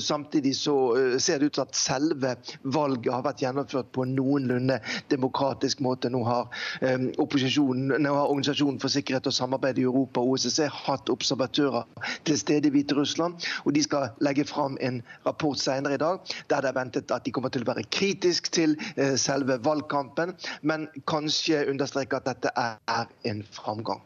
samtidig så ser det ut til at selve valget har vært gjennomført på noenlunde demokratisk måte. Nå har, nå har Organisasjonen for sikkerhet og samarbeid i Europa og OSSE hatt observatører til stede i Hviterussland. og De skal legge fram en rapport senere i dag der det er ventet at de kommer til å være kritisk til eh, selve valgkampen, men kanskje understreke at dette er en framgang.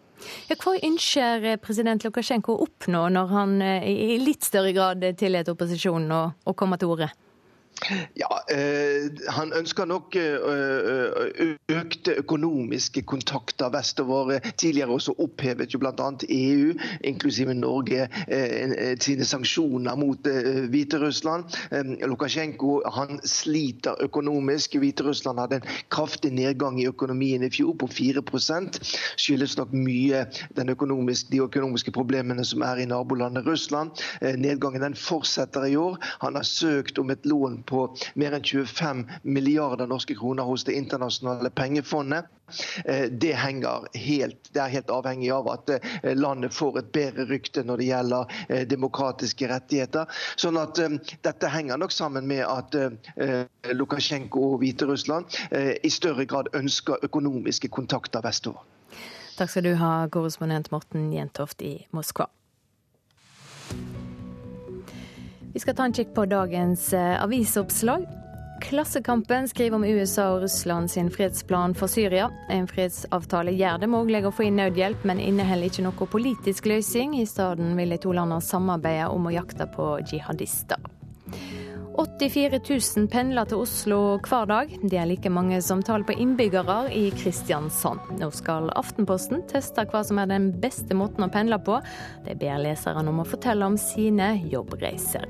Ja, hva ønsker president Lukasjenko å oppnå når han eh, i litt større grad tillater opposisjonen å komme til orde? Ja, eh, Han ønsker nok eh, økte økonomiske kontakter vestover. Tidligere også opphevet jo bl.a. EU, inklusive Norge, eh, sine sanksjoner mot Hviterussland. Lukasjenko han sliter økonomisk. Hviterussland hadde en kraftig nedgang i økonomien i fjor, på 4 Skyldes nok mye økonomiske, de økonomiske problemene som er i nabolandet Russland. Nedgangen den fortsetter i år. Han har søkt om et lån på mer enn 25 milliarder norske kroner hos Det internasjonale pengefondet. Eh, det, helt, det er helt avhengig av at eh, landet får et bedre rykte når det gjelder eh, demokratiske rettigheter. Sånn at Dette henger nok sammen med at Lukasjenko og Hviterussland i større grad ønsker økonomiske kontakter vestover. Takk skal du ha, korrespondent Morten Jentoft i Moskva. Vi skal ta en kikk på dagens eh, avisoppslag. Klassekampen skriver om USA og Russland sin fredsplan for Syria. En fredsavtale gjør det mulig å få inn nødhjelp, men inneholder ikke noe politisk løsning. I stedet vil de to landene samarbeide om å jakte på jihadister. 84 000 pendler til Oslo hver dag. Det er like mange som tall på innbyggere i Kristiansand. Nå skal Aftenposten teste hva som er den beste måten å pendle på. De ber leserne om å fortelle om sine jobbreiser.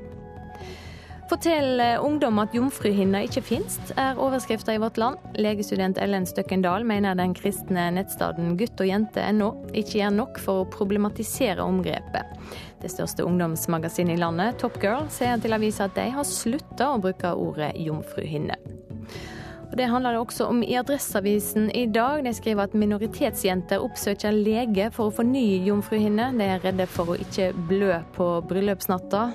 Fortell eh, ungdom at jomfruhinna ikke fins, er overskrifta i Vårt Land. Legestudent Ellen Støkkendal mener den kristne nettstaden gutt og jente.no ikke gjør nok for å problematisere omgrepet. Det største ungdomsmagasinet i landet, Top Girl, sier til avisa at de har slutta å bruke ordet jomfruhinne. Og Det handler det også om i Adresseavisen i dag. De skriver at minoritetsjenter oppsøker lege for å få ny jomfruhinne. De er redde for å ikke blø på bryllupsnatta.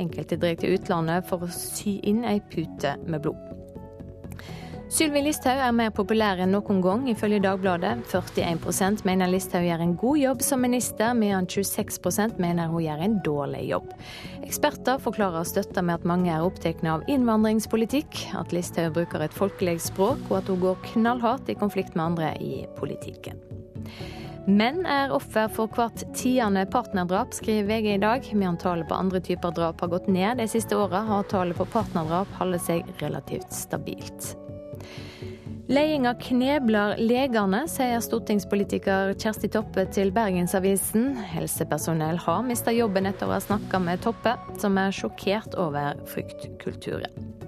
Enkelte drar til utlandet for å sy inn ei pute med blod. Sylvi Listhaug er mer populær enn noen gang, ifølge Dagbladet. 41% mener Listhaug gjør en god jobb som minister, mens 26% mener hun gjør en dårlig jobb. Eksperter forklarer støtta med at mange er opptatt av innvandringspolitikk, at Listhaug bruker et folkelig språk, og at hun går knallhardt i konflikt med andre i politikken. Menn er offer for hvert tiende partnerdrap, skriver VG i dag. Mens tallet på andre typer drap har gått ned de siste åra, har tallet på partnerdrap holdt seg relativt stabilt. Ledelsen knebler legene, sier stortingspolitiker Kjersti Toppe til Bergensavisen. Helsepersonell har mista jobben etter å ha snakka med Toppe, som er sjokkert over fryktkulturen.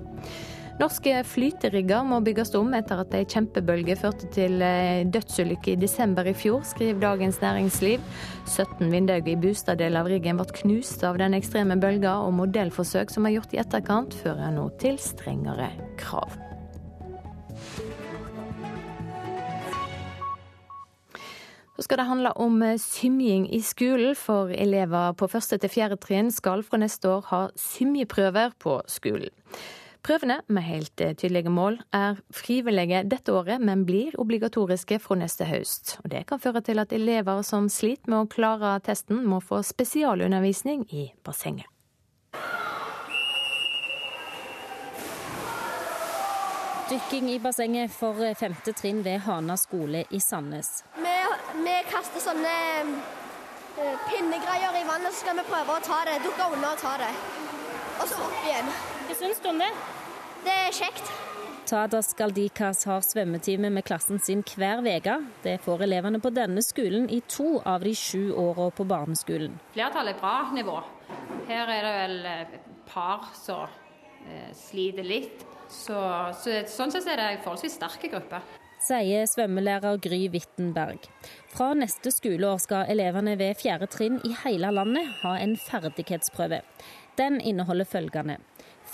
Norske flyterigger må bygges om etter at ei kjempebølge førte til dødsulykke i desember i fjor, skriver Dagens Næringsliv. 17 vinduer i Bustad-delen av riggen ble knust av den ekstreme bølga, og modellforsøk som er gjort i etterkant, fører nå til strengere krav. Så skal det handle om eh, symjing i skolen, for elever på første til fjerde trinn skal fra neste år ha symjeprøver på skolen. Prøvene, med helt eh, tydelige mål, er frivillige dette året, men blir obligatoriske fra neste høst. Og det kan føre til at elever som sliter med å klare testen, må få spesialundervisning i bassenget. Dykking i bassenget for eh, femte trinn ved Hana skole i Sandnes. Vi vi kaster sånne uh, pinnegreier i vannet, så skal vi prøve å ta det. Dukke under og ta det. Og så opp igjen. Hva syns du om det? Det er kjekt. Tadas Galdikas har svømmetime med klassen sin hver uke. Det får elevene på denne skolen i to av de sju åra på barneskolen. Flertallet er bra nivå. Her er det vel par som eh, sliter litt. Så, så, sånn sett er det en forholdsvis sterke gruppe. sier svømmelærer Gry Wittenberg. Fra neste skoleår skal elevene ved fjerde trinn i hele landet ha en ferdighetsprøve. Den inneholder følgende.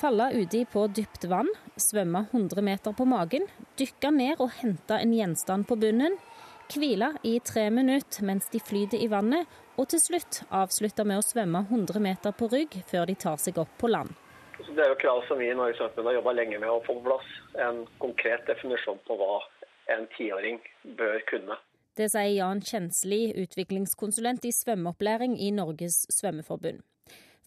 Falle uti på dypt vann, svømme 100 meter på magen, dykke ned og hente en gjenstand på bunnen, hvile i tre minutter mens de flyter i vannet, og til slutt avslutte med å svømme 100 meter på rygg før de tar seg opp på land. Det er jo krav som vi i Norges Svømmeforbund har jobba lenge med å få på plass. En konkret definisjon på hva en tiåring bør kunne. Det sier Jan Kjensli, utviklingskonsulent i svømmeopplæring i Norges svømmeforbund.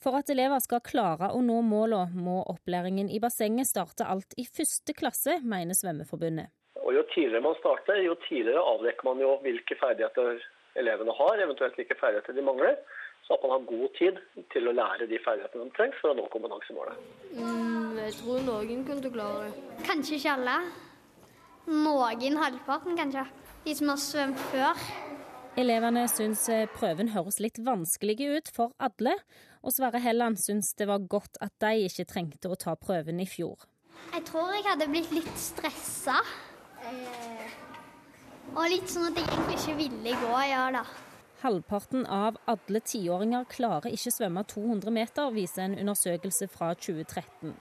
For at elever skal klare å nå målene, må opplæringen i bassenget starte alt i første klasse, mener Svømmeforbundet. Og Jo tidligere man starter, jo tidligere avdekker man jo hvilke ferdigheter elevene har, eventuelt hvilke ferdigheter de mangler. Så at man har god tid til å lære de ferdighetene de trengs for å nå kompetansemålet. Mm, jeg tror noen kunne klare det. Kanskje ikke alle. Noen, halvparten kanskje. De som har svømt før. Elevene syns eh, prøven høres litt vanskelig ut for alle, og Sverre Helland syns det var godt at de ikke trengte å ta prøven i fjor. Jeg tror jeg hadde blitt litt stressa. Eh, og litt sånn at jeg egentlig ikke ville gå, ja da. Halvparten av alle tiåringer klarer ikke svømme 200 meter, viser en undersøkelse fra 2013.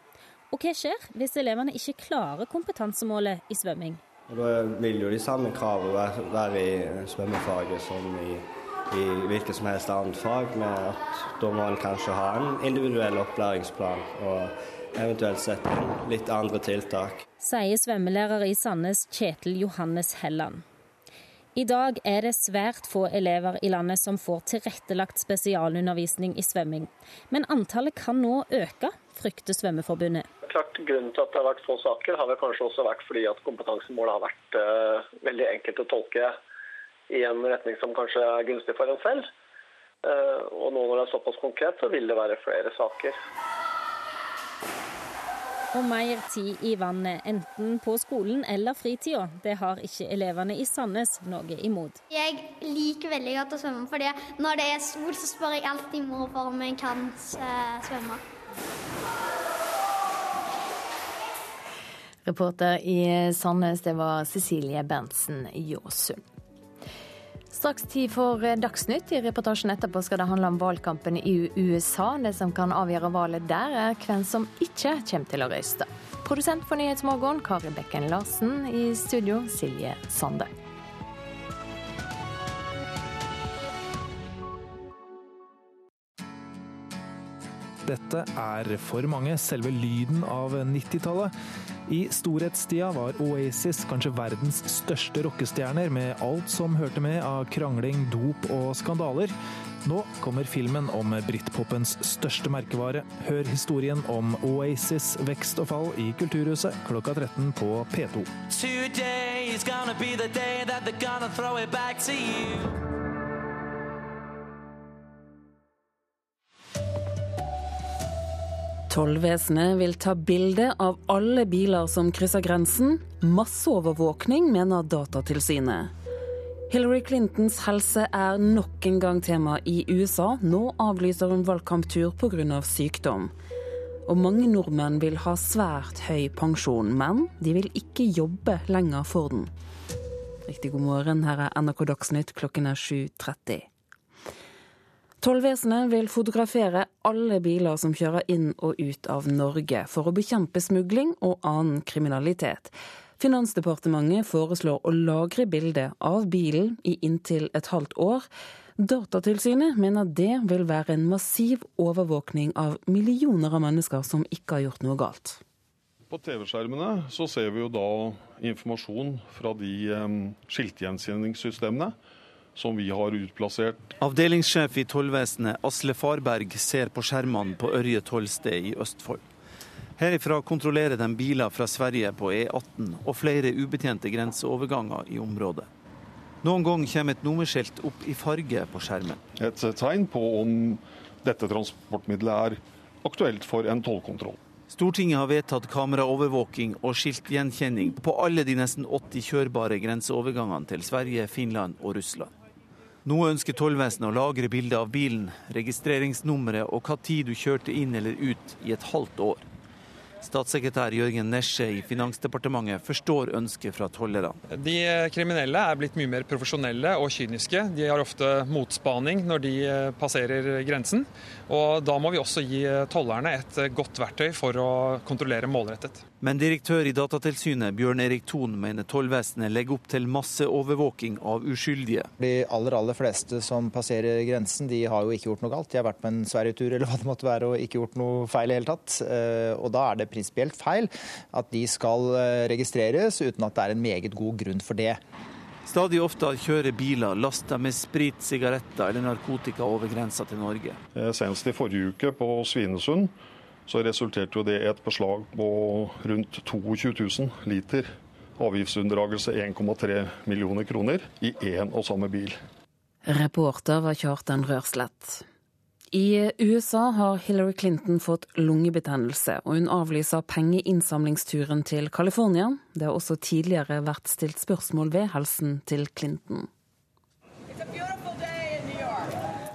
Og hva skjer hvis elevene ikke klarer kompetansemålet i svømming? Da vil jo de samme kravene være i svømmefaget som i, i hvilket som helst annet fag, med at da må en kanskje ha en individuell opplæringsplan og eventuelt sette inn litt andre tiltak. Sier svømmelærer i Sandnes Kjetil Johannes Helland. I dag er det svært få elever i landet som får tilrettelagt spesialundervisning i svømming. Men antallet kan nå øke, frykter Svømmeforbundet. Klart, grunnen til at det har vært få saker, har vel kanskje også vært fordi at kompetansemålet har vært uh, veldig enkelt å tolke i en retning som kanskje er gunstig for en selv. Uh, og nå når det er såpass konkret, så vil det være flere saker og mer tid i vannet, enten på skolen eller fritida. Det har ikke elevene i Sandnes noe imot. Jeg liker veldig godt å svømme, fordi når det er sol, så spør jeg alltid mor om jeg kan eh, svømme. Reporter i Sandnes, det var Cecilie Berntsen Ljåsund. Straks tid for Dagsnytt. I reportasjen etterpå skal det handle om valgkampen i USA. Det som kan avgjøre valget der, er hvem som ikke kommer til å røyste. Produsent for Nyhetsmorgen, Kari Bekken Larsen. I studio, Silje Sande. Dette er for mange selve lyden av 90-tallet. I storhetstida var Oasis kanskje verdens største rockestjerner, med alt som hørte med av krangling, dop og skandaler. Nå kommer filmen om britpopens største merkevare. Hør historien om Oasis vekst og fall i Kulturhuset klokka 13 på P2. Today is gonna be the day that they're gonna throw it back to you. Tollvesenet vil ta bilde av alle biler som krysser grensen. Masseovervåkning, mener Datatilsynet. Hillary Clintons helse er nok en gang tema i USA. Nå avlyser hun valgkamptur pga. sykdom. Og mange nordmenn vil ha svært høy pensjon, men de vil ikke jobbe lenger for den. Riktig god morgen, her er NRK Dagsnytt klokken er 7.30. Tollvesenet vil fotografere alle biler som kjører inn og ut av Norge, for å bekjempe smugling og annen kriminalitet. Finansdepartementet foreslår å lagre bilde av bilen i inntil et halvt år. Datatilsynet mener det vil være en massiv overvåkning av millioner av mennesker som ikke har gjort noe galt. På TV-skjermene så ser vi jo da informasjon fra de um, skiltgjenkjenningssystemene som vi har utplassert. Avdelingssjef i tollvesenet Asle Farberg ser på skjermene på Ørje tollsted i Østfold. Herifra kontrollerer de biler fra Sverige på E18 og flere ubetjente grenseoverganger i området. Noen gang kommer et nummerskilt opp i farge på skjermen. Et tegn på om dette transportmiddelet er aktuelt for en tollkontroll. Stortinget har vedtatt kameraovervåking og skiltgjenkjenning på alle de nesten 80 kjørbare grenseovergangene til Sverige, Finland og Russland. Nå ønsker tollvesenet å lagre bilder av bilen, registreringsnummeret og hva tid du kjørte inn eller ut i et halvt år. Statssekretær Jørgen Nesje i Finansdepartementet forstår ønsket fra tollerne. De kriminelle er blitt mye mer profesjonelle og kyniske. De har ofte motspaning når de eh, passerer grensen. Og da må vi også gi tollerne et godt verktøy for å kontrollere målrettet. Men direktør i Datatilsynet Bjørn Erik Thon mener tollvesenet legger opp til masseovervåking av uskyldige. De aller aller fleste som passerer grensen, de har jo ikke gjort noe galt. De har vært på en sverigetur eller hva det måtte være og ikke gjort noe feil i hele tatt. Eh, og da er det prinsipielt feil at de skal eh, registreres uten at det er en meget god grunn for det. Stadig oftere kjører biler lasta med sprit, sigaretter eller narkotika over grensa til Norge. Eh, senest i forrige uke på Svinesund så resulterte jo det i et beslag på rundt 22 000 liter avgiftsunndragelse 1,3 millioner kroner i én og samme bil. Reporter var Kjartan Rørslett. I USA har Hillary Clinton fått lungebetennelse, og hun avlyser pengeinnsamlingsturen til California. Det har også tidligere vært stilt spørsmål ved helsen til Clinton.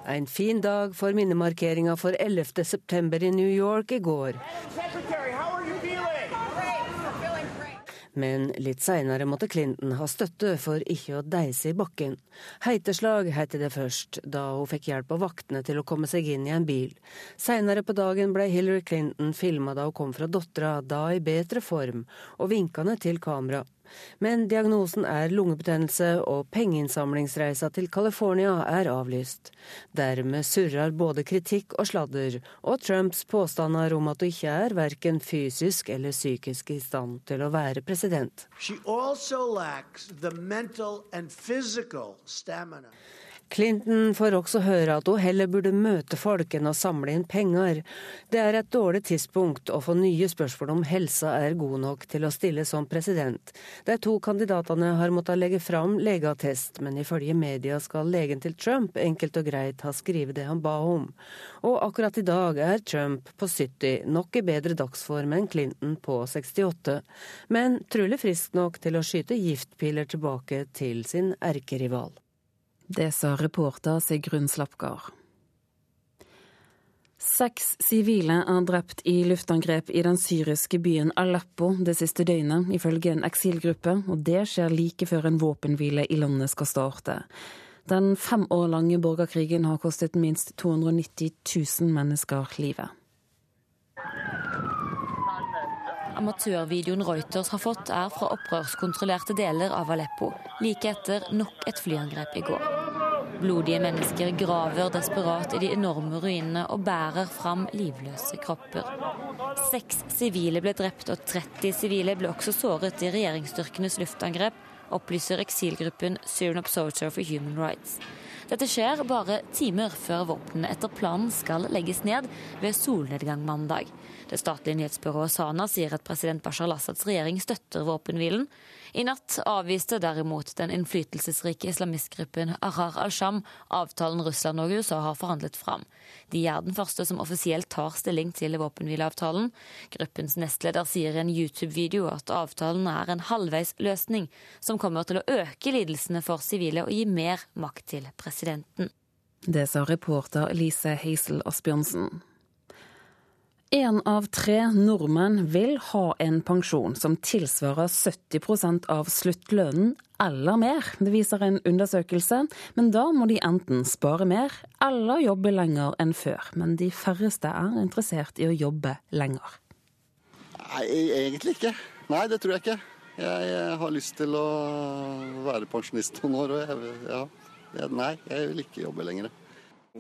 En fin dag for minnemarkeringa for 11. september i New York i går. Men litt seinere måtte Clinton ha støtte for ikke å deise i bakken. Heiteslag heter det først, da hun fikk hjelp av vaktene til å komme seg inn i en bil. Seinere på dagen ble Hillary Clinton filma da hun kom fra dattera, da i bedre form, og vinkende til kamera. Men diagnosen er lungebetennelse, og pengeinnsamlingsreisa til California er avlyst. Dermed surrer både kritikk og sladder, og Trumps påstander om at hun ikke er verken fysisk eller psykisk i stand til å være president. Clinton får også høre at hun heller burde møte folk enn å samle inn penger. Det er et dårlig tidspunkt å få nye spørsmål om helsa er god nok til å stille som president. De to kandidatene har måttet legge fram legeattest, men ifølge media skal legen til Trump enkelt og greit ha skrevet det han ba om. Og akkurat i dag er Trump på 70, nok i bedre dagsform enn Clinton på 68, men trolig frisk nok til å skyte giftpiler tilbake til sin erkerival. Det sa reporter Sigrun Slapgard. Seks sivile er drept i luftangrep i den syriske byen Aleppo det siste døgnet, ifølge en eksilgruppe, og det skjer like før en våpenhvile i landet skal starte. Den fem år lange borgerkrigen har kostet minst 290 000 mennesker livet. Amatørvideoen Reuters har fått, er fra opprørskontrollerte deler av Aleppo, like etter nok et flyangrep i går. Blodige mennesker graver desperat i de enorme ruinene og bærer fram livløse kropper. Seks sivile ble drept og 30 sivile ble også såret i regjeringsstyrkenes luftangrep opplyser eksilgruppen Syrian Observatory for Human Rights. Dette skjer bare timer før våpnene etter planen skal legges ned ved solnedgang mandag. Det statlige nyhetsbyrået Sana sier at president Bashar al-Assads regjering støtter våpenhvilen, i natt avviste derimot den innflytelsesrike islamistgruppen Ahrar al-Sham avtalen Russland og USA har forhandlet fram. De er den første som offisielt tar stilling til våpenhvileavtalen. Gruppens nestleder sier i en YouTube-video at avtalen er en halvveisløsning som kommer til å øke lidelsene for sivile og gi mer makt til presidenten. Det sa reporter Lise Heisel Asbjørnsen. Én av tre nordmenn vil ha en pensjon som tilsvarer 70 av sluttlønnen eller mer. Det viser en undersøkelse. Men da må de enten spare mer eller jobbe lenger enn før. Men de færreste er interessert i å jobbe lenger. Nei, egentlig ikke. Nei, det tror jeg ikke. Jeg har lyst til å være pensjonist noen år. Og jeg, ja, nei, jeg vil ikke jobbe lenger.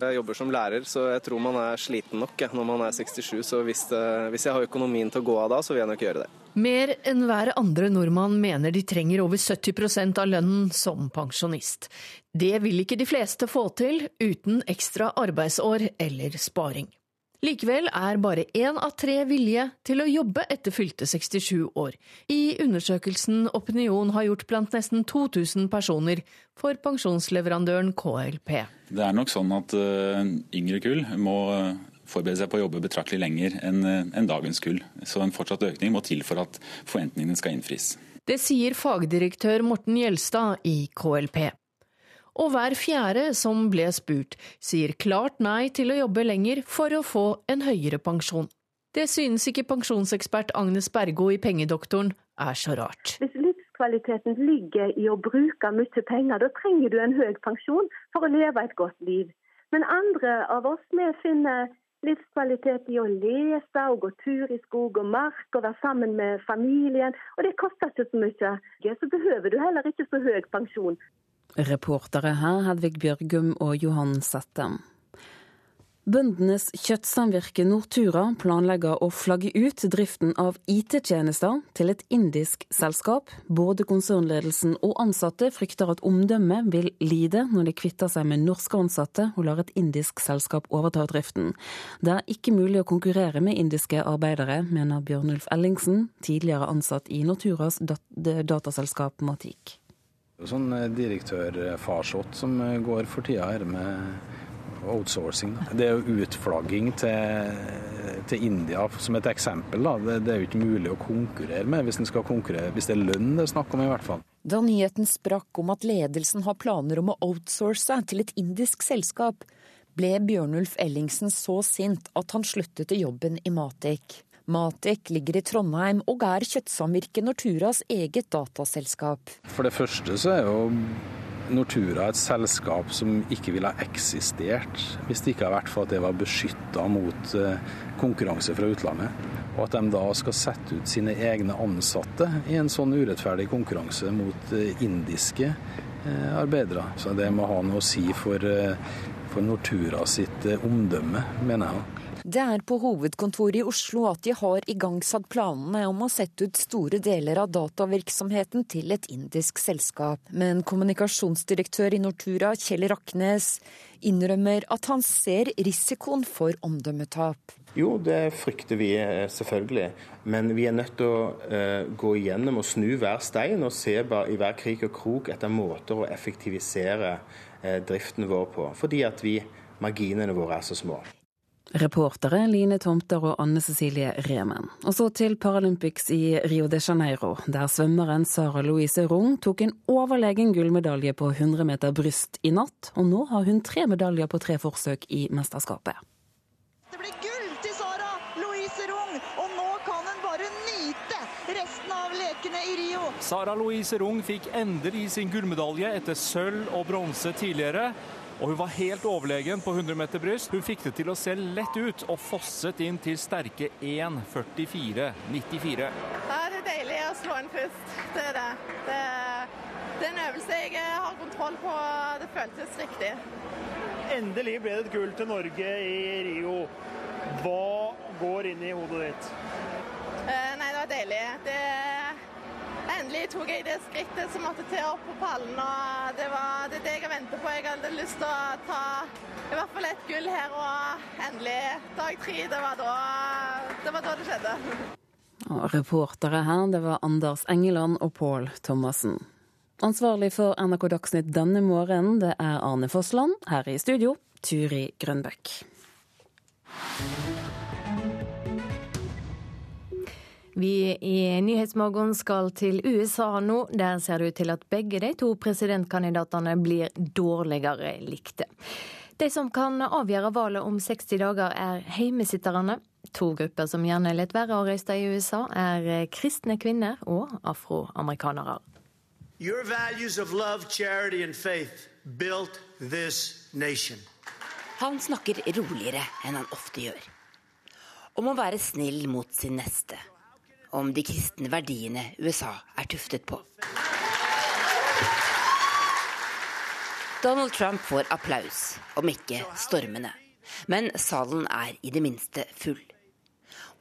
Jeg jobber som lærer, så jeg tror man er sliten nok når man er 67. Så hvis, det, hvis, jeg har økonomien til å gå av da, så vil jeg nok gjøre det. Mer enn hver andre nordmann mener de trenger over 70% av lønnen som pensjonist. Det vil ikke de fleste få til uten ekstra arbeidsår eller sparing. Likevel er bare én av tre villige til å jobbe etter fylte 67 år, i undersøkelsen Opinion har gjort blant nesten 2000 personer for pensjonsleverandøren KLP. Det er nok sånn at uh, yngre kull må eh, forberede seg på å jobbe betraktelig lenger enn uh, en dagens kull. Så en fortsatt økning må til for at forventningene skal innfris. Det sier fagdirektør Morten Gjelstad i KLP og hver fjerde som ble spurt, sier klart nei til å jobbe lenger for å få en høyere pensjon. Det synes ikke pensjonsekspert Agnes Bergo i Pengedoktoren er så rart. Hvis livskvaliteten ligger i å bruke mye penger, da trenger du en høy pensjon for å leve et godt liv. Men andre av oss vi finner livskvalitet i å lese og gå tur i skog og mark og være sammen med familien. Og det koster ikke så mye. Så behøver du heller ikke så høy pensjon. Reportere her Hedvig Bjørgum og Johan Settem. Bøndenes kjøttsamvirke Nortura planlegger å flagge ut driften av IT-tjenester til et indisk selskap. Både konsernledelsen og ansatte frykter at omdømmet vil lide når de kvitter seg med norske ansatte og lar et indisk selskap overta driften. Det er ikke mulig å konkurrere med indiske arbeidere, mener Bjørnulf Ellingsen, tidligere ansatt i Norturas dataselskap Matik. Sånn eh, direktørfarsott som eh, går for tida her med outsourcing. Det er jo utflagging til, til, India som et eksempel. Da. Det, det, er jo ikke mulig å konkurrere med hvis, konkurrere, hvis det er lønn det er snakk om i hvert fall. Da nyheten sprakk om at ledelsen har planer om å outsource til et indisk selskap, ble Bjørnulf Ellingsen så sint at han sluttet i jobben i Matic. Matek ligger i Trondheim og er kjøttsamvirket Norturas eget dataselskap. For det første så er jo Nortura et selskap som ikke ville ha eksistert hvis det ikke hadde vært for at det var beskytta mot eh, konkurranse fra utlandet. Og at de da skal sette ut sine egne ansatte i en sånn urettferdig konkurranse mot eh, indiske eh, arbeidere. Så det må ha noe å si for, for Nortura sitt omdømme, mener jeg. Det er på hovedkontoret i Oslo at de har igangsatt planene om å sette ut store deler av datavirksomheten til et indisk selskap. Men kommunikasjonsdirektør i Nortura, Kjell Raknes, innrømmer at han ser risikoen for omdømmetap. Jo, det frykter vi eh, selvfølgelig. Men vi er nødt til å uh, gå igjennom og snu hver stein og se i hver krik og krok etter måter å effektivisere uh, driften vår på. Fordi at vi, marginene våre er så små. Reportere Line Tomter og Anne Cecilie Remen. Og så til Paralympics i Rio de Janeiro, der svømmeren Sara Louise Rung tok en overlegen gullmedalje på 100 meter bryst i natt, og nå har hun tre medaljer på tre forsøk i mesterskapet. Det blir gull til Sara Louise Rung, og nå kan hun bare nyte resten av lekene i Rio. Sara Louise Rung fikk endelig sin gullmedalje etter sølv og bronse tidligere. Og hun var helt overlegen på 100 meter bryst. Hun fikk det til å se lett ut og fosset inn til sterke 1.44,94. Ja, det er deilig å slå en først. Det er det. det. Det er en øvelse jeg har kontroll på. Det føltes riktig. Endelig ble det et gull til Norge i Rio. Hva går inn i hodet ditt? Uh, nei, det var deilig. Det, endelig tok jeg det skrittet som måtte til opp på pallen. og Det, var, det det jeg venter på. Jeg hadde lyst til å ta i hvert fall et gull her, og endelig dag tre. Det var da det, var da det skjedde. Og reportere her, det var Anders Engeland og Pål Thomassen. Ansvarlig for NRK Dagsnytt denne morgenen, det er Arne Fossland. Her i studio, Turi Grønbøk. Vi i Nyhetsmorgen skal til USA nå. Der ser det ut til at begge de to presidentkandidatene blir dårligere likte. De som kan avgjøre valget om 60 dager, er heimesitterne. To grupper som gjerne lar være å røyste i USA, er kristne kvinner og afroamerikanere. Your values of love, charity and faith built this nation. Han snakker roligere enn han ofte gjør. Om å være snill mot sin neste om de kristne verdiene USA er tuftet på. Donald Trump får applaus, om ikke stormende. Men salen er i det minste full.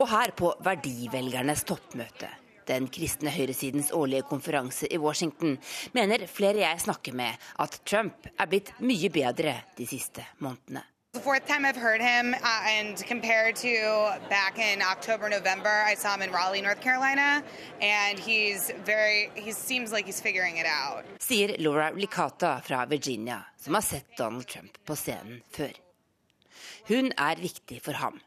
Og her på Verdivelgernes toppmøte, den kristne høyresidens årlige konferanse i Washington, mener flere jeg snakker med at Trump er blitt mye bedre de siste månedene. The fourth time I've heard him, uh, and compared to back in October, November, I saw him in Raleigh, North Carolina, and he's very, he seems like he's figuring it out. Sier Laura Licata fra Virginia, som har sett Donald Trump på scenen før. Hun er viktig for ham.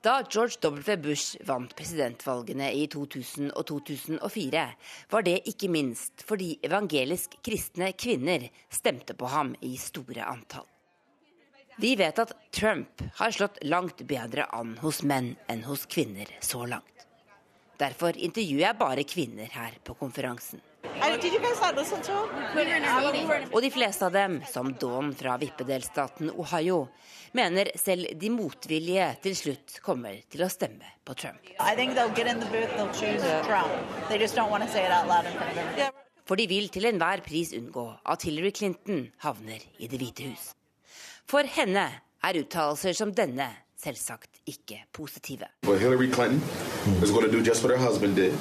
Da George W. Bush vant presidentvalgene i 2000 og 2004, var det ikke minst fordi evangelisk kristne kvinner stemte på ham i store antall. Vi vet at Trump har slått langt bedre an hos menn enn hos kvinner så langt. Derfor intervjuer jeg bare kvinner her på konferansen. Og de fleste av dem, som Dawn fra vippedelstaten Ohio, mener selv de motvillige til slutt kommer til å stemme på Trump. For de vil til enhver pris unngå at Hillary Clinton havner i Det hvite hus. For henne er uttalelser som denne selvsagt ikke positive. Hillary Clinton did,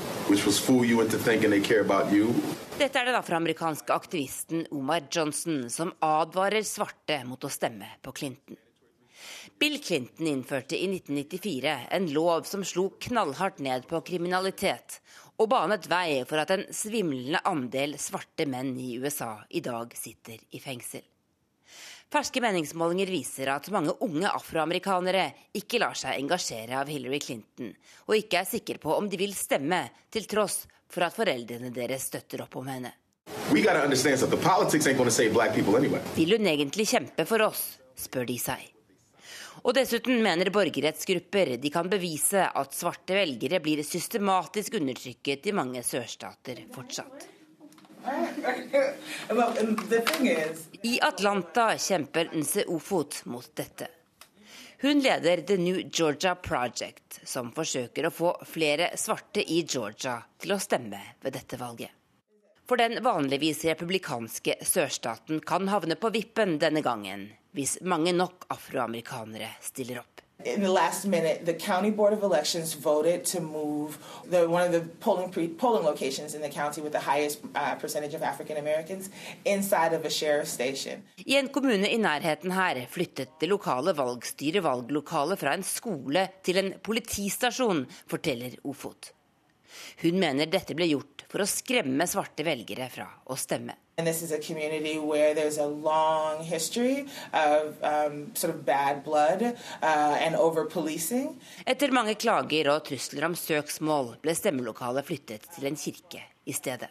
Dette er den afroamerikanske aktivisten Omar Johnson som advarer svarte mot å stemme på Clinton. Bill Clinton innførte i 1994 en lov som slo knallhardt ned på kriminalitet, og banet vei for at en svimlende andel svarte menn i USA i dag sitter i fengsel. Ferske meningsmålinger viser at mange unge afroamerikanere ikke lar seg engasjere av Hillary Clinton, og ikke er sikre på om de vil stemme, til tross for at foreldrene deres støtter opp om henne. Vil hun egentlig kjempe for oss, spør de seg. Og dessuten mener borgerrettsgrupper de kan bevise at svarte velgere blir systematisk undertrykket i mange sørstater fortsatt. [laughs] I Atlanta kjemper Nse Ofot mot dette. Hun leder The New Georgia Project, som forsøker å få flere svarte i Georgia til å stemme ved dette valget. For den vanligvis republikanske sørstaten kan havne på vippen denne gangen, hvis mange nok afroamerikanere stiller opp. In the last minute, the county board of elections voted to move the, one of the polling pre, polling locations in the county with the highest uh, percentage of African Americans inside of a sheriff's station. I en kommune i nærheten her flyttet det lokale valgstyret valglokalet fra en skole til en politistasjon, forteller Ofot. Hun mener dette ble gjort for å skremme svarte velgere fra å stemme. And this is a community where there's a long history of um, sort of bad blood uh, and. Etter mange klager og trusler om søksmål ble stemmelokalet flyttet til en kirke i stedet.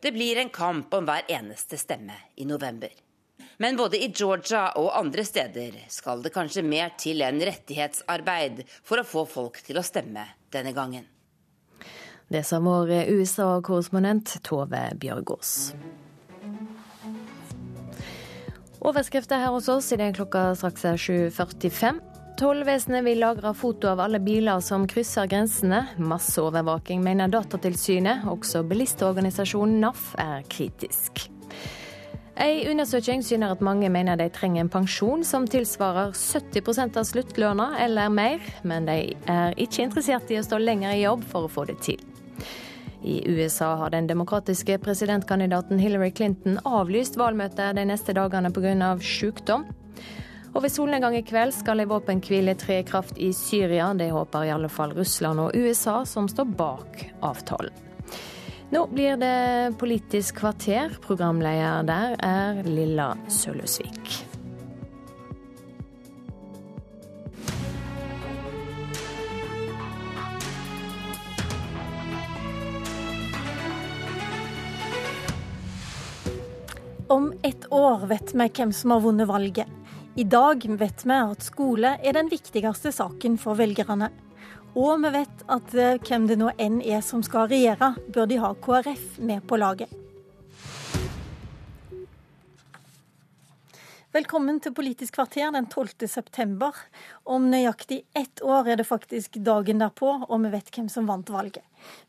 Det blir en kamp om hver eneste stemme i november. Men både i Georgia og andre steder skal det kanskje mer til enn rettighetsarbeid for å få folk til å stemme denne gangen. Det sa vår USA-korrespondent Tove Bjørgaas. Overskrifter her hos oss i det klokka straks er 7.45. Tollvesenet vil lagre foto av alle biler som krysser grensene. Masseovervåking, mener Datatilsynet. Også bilistorganisasjonen NAF er kritisk. En undersøking syner at mange mener de trenger en pensjon som tilsvarer 70% av sluttlønna eller mer, men de er ikke interessert i å stå lenger i jobb for å få det til. I USA har den demokratiske presidentkandidaten Hillary Clinton avlyst valgmøtet de neste dagene pga. sykdom. Og ved solnedgang i kveld skal en våpenhvile tre i kraft i Syria. Det håper i alle fall Russland og USA, som står bak avtalen. Nå blir det Politisk kvarter. Programleder der er Lilla Søløsvik. Om ett år vet vi hvem som har vunnet valget. I dag vet vi at skole er den viktigste saken for velgerne. Og vi vet at eh, hvem det nå enn er som skal regjere, bør de ha KrF med på laget. Velkommen til Politisk kvarter den 12. september. Om nøyaktig ett år er det faktisk dagen derpå, og vi vet hvem som vant valget.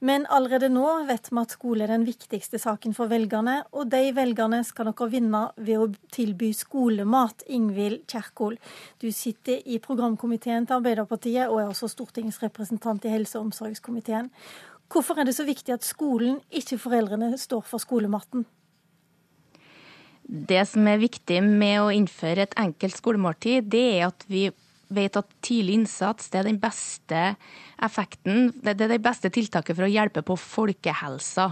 Men allerede nå vet vi at skole er den viktigste saken for velgerne, og de velgerne skal dere vinne ved å tilby skolemat, Ingvild Kjerkol. Du sitter i programkomiteen til Arbeiderpartiet og er også stortingsrepresentant i helse- og omsorgskomiteen. Hvorfor er det så viktig at skolen, ikke foreldrene, står for skolematen? Det som er viktig med å innføre et enkelt skolemåltid, det er at vi vet at tidlig innsats er den beste effekten, det er det beste tiltaket for å hjelpe på folkehelsa.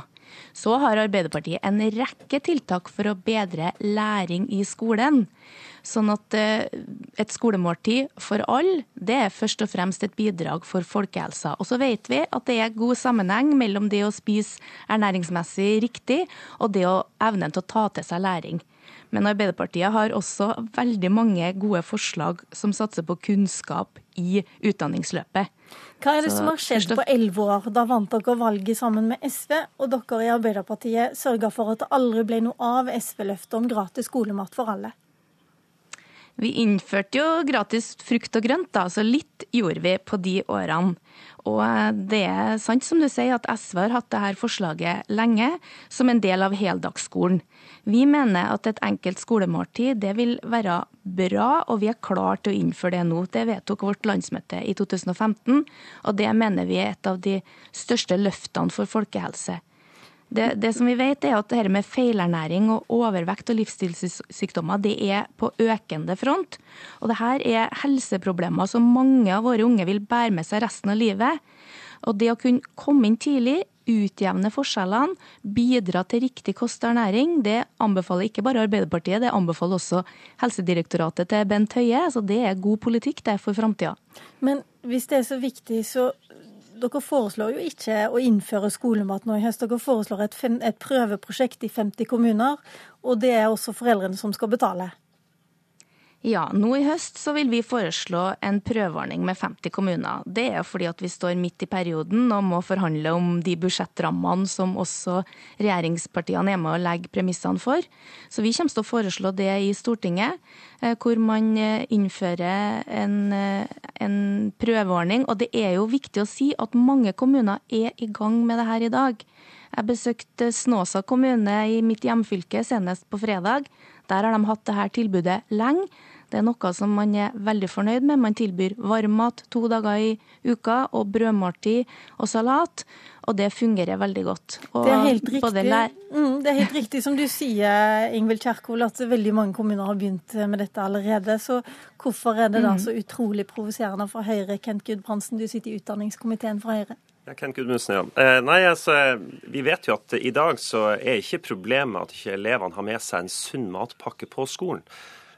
Så har Arbeiderpartiet en rekke tiltak for å bedre læring i skolen. Sånn at eh, et skolemåltid for alle, det er først og fremst et bidrag for folkehelsa. Og så vet vi at det er god sammenheng mellom det å spise ernæringsmessig riktig og det å evne til å ta til seg læring. Men Arbeiderpartiet har også veldig mange gode forslag som satser på kunnskap i utdanningsløpet. Hva er det som har skjedd på elleve år? Da vant dere valget sammen med SV, og dere i Arbeiderpartiet sørga for at det aldri ble noe av SV-løftet om gratis skolemat for alle. Vi innførte jo gratis frukt og grønt, da, så litt gjorde vi på de årene. Og det er sant som du sier at SV har hatt dette forslaget lenge, som en del av heldagsskolen. Vi mener at et enkelt skolemåltid det vil være bra, og vi er klare til å innføre det nå. Det vedtok vårt landsmøte i 2015, og det mener vi er et av de største løftene for folkehelse. Det, det, som vi vet er at det med feilernæring og overvekt og livsstilssykdommer det er på økende front. Og det her er helseproblemer som mange av våre unge vil bære med seg resten av livet. Og det å kunne komme inn tidlig, utjevne forskjellene, bidra til riktig kost og ernæring, det anbefaler ikke bare Arbeiderpartiet, det anbefaler også Helsedirektoratet til Bent Høie. Så det er god politikk det for framtida. Men hvis det er så viktig, så dere foreslår jo ikke å innføre skolemat nå i høst. Dere foreslår et, et prøveprosjekt i 50 kommuner, og det er også foreldrene som skal betale. Ja, nå i høst så vil vi foreslå en prøveordning med 50 kommuner. Det er fordi at vi står midt i perioden og må forhandle om de budsjettrammene som også regjeringspartiene er med å legge premissene for. Så vi kommer til å foreslå det i Stortinget, eh, hvor man eh, innfører en, eh, en prøveordning. Og det er jo viktig å si at mange kommuner er i gang med det her i dag. Jeg besøkte Snåsa kommune i mitt hjemfylke senest på fredag. Der har de hatt dette tilbudet lenge. Det er noe som man er veldig fornøyd med. Man tilbyr varmmat to dager i uka, og brødmåltid og salat. Og det fungerer veldig godt. Og det, er helt riktig. Mm, det er helt riktig som du sier, Ingvild Kjerkol, at veldig mange kommuner har begynt med dette allerede. Så hvorfor er det da mm. så utrolig provoserende for Høyre? Kent Gudbrandsen, du sitter i utdanningskomiteen for Høyre. Ja, Kent Gudmundsen, ja. Eh, nei, altså, Vi vet jo at i dag så er ikke problemet at ikke elevene har med seg en sunn matpakke på skolen.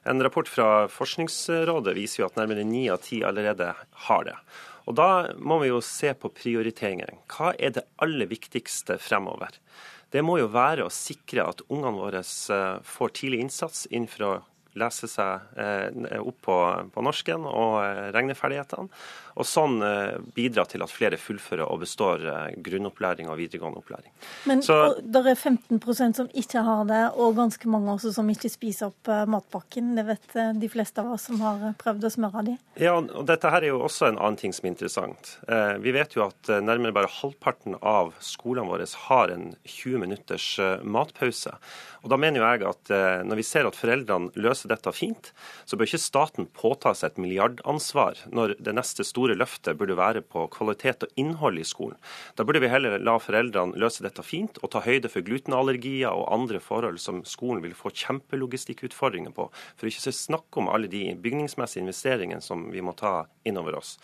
En rapport fra Forskningsrådet viser jo at nærmere ni av ti allerede har det. Og Da må vi jo se på prioriteringer. Hva er det aller viktigste fremover? Det må jo være å sikre at ungene våre eh, får tidlig innsats innenfor å lese seg eh, opp på, på norsken og eh, regneferdighetene. Og sånn bidra til at flere fullfører og består grunnopplæring og videregående opplæring. Men Så, det er 15% som ikke har det, og ganske mange også som ikke spiser opp matpakken. Det vet de fleste av oss som har prøvd å smøre de. Ja, og dette her er jo også en annen ting som er interessant. Vi vet jo at nærmere bare halvparten av skolene våre har en 20 minutters matpause. Og da mener jo jeg at eh, Når vi ser at foreldrene løser dette fint, så bør ikke staten påta seg et milliardansvar når det neste store løftet burde være på kvalitet og innhold i skolen. Da burde vi heller la foreldrene løse dette fint og ta høyde for glutenallergier og andre forhold som skolen vil få kjempelogistikkutfordringer på, for ikke å snakke om alle de bygningsmessige investeringene som vi må ta innover oss.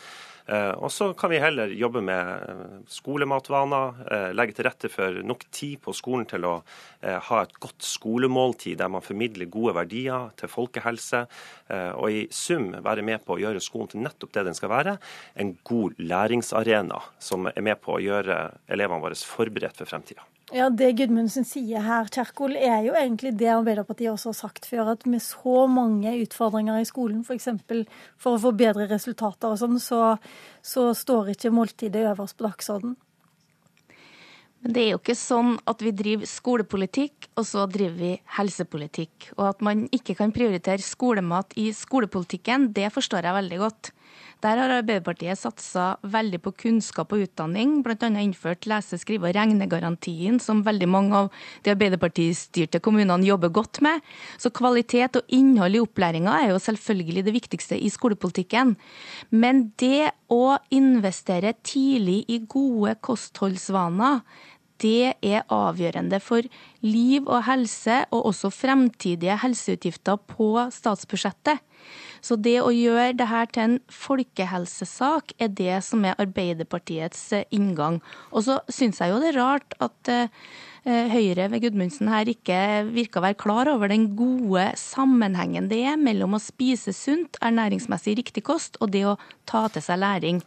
Eh, og så kan vi heller jobbe med eh, skolematvaner, eh, legge til rette for nok tid på skolen til å ha et godt skolemåltid der man formidler gode verdier til folkehelse, og i sum være med på å gjøre skolen til nettopp det den skal være, en god læringsarena som er med på å gjøre elevene våre forberedt for fremtida. Ja, Det Gudmundsen sier her, Kjerkol, er jo egentlig det Arbeiderpartiet også har sagt før. At med så mange utfordringer i skolen, f.eks. For, for å få bedre resultater og sånn, så, så står ikke måltidet øverst på dagsordenen. Men det er jo ikke sånn at vi driver skolepolitikk, og så driver vi helsepolitikk. Og at man ikke kan prioritere skolemat i skolepolitikken, det forstår jeg veldig godt. Der har Arbeiderpartiet satsa veldig på kunnskap og utdanning, bl.a. innført lese-, skrive- og regnegarantien, som veldig mange av de Arbeiderpartistyrte kommunene jobber godt med. Så kvalitet og innhold i opplæringa er jo selvfølgelig det viktigste i skolepolitikken. Men det å investere tidlig i gode kostholdsvaner, det er avgjørende for liv og helse, og også fremtidige helseutgifter på statsbudsjettet. Så det å gjøre dette til en folkehelsesak, er det som er Arbeiderpartiets eh, inngang. Og så syns jeg jo det er rart at eh, Høyre ved Gudmundsen her ikke virker å være klar over den gode sammenhengen det er mellom å spise sunt, ernæringsmessig riktig kost, og det å ta til seg læring.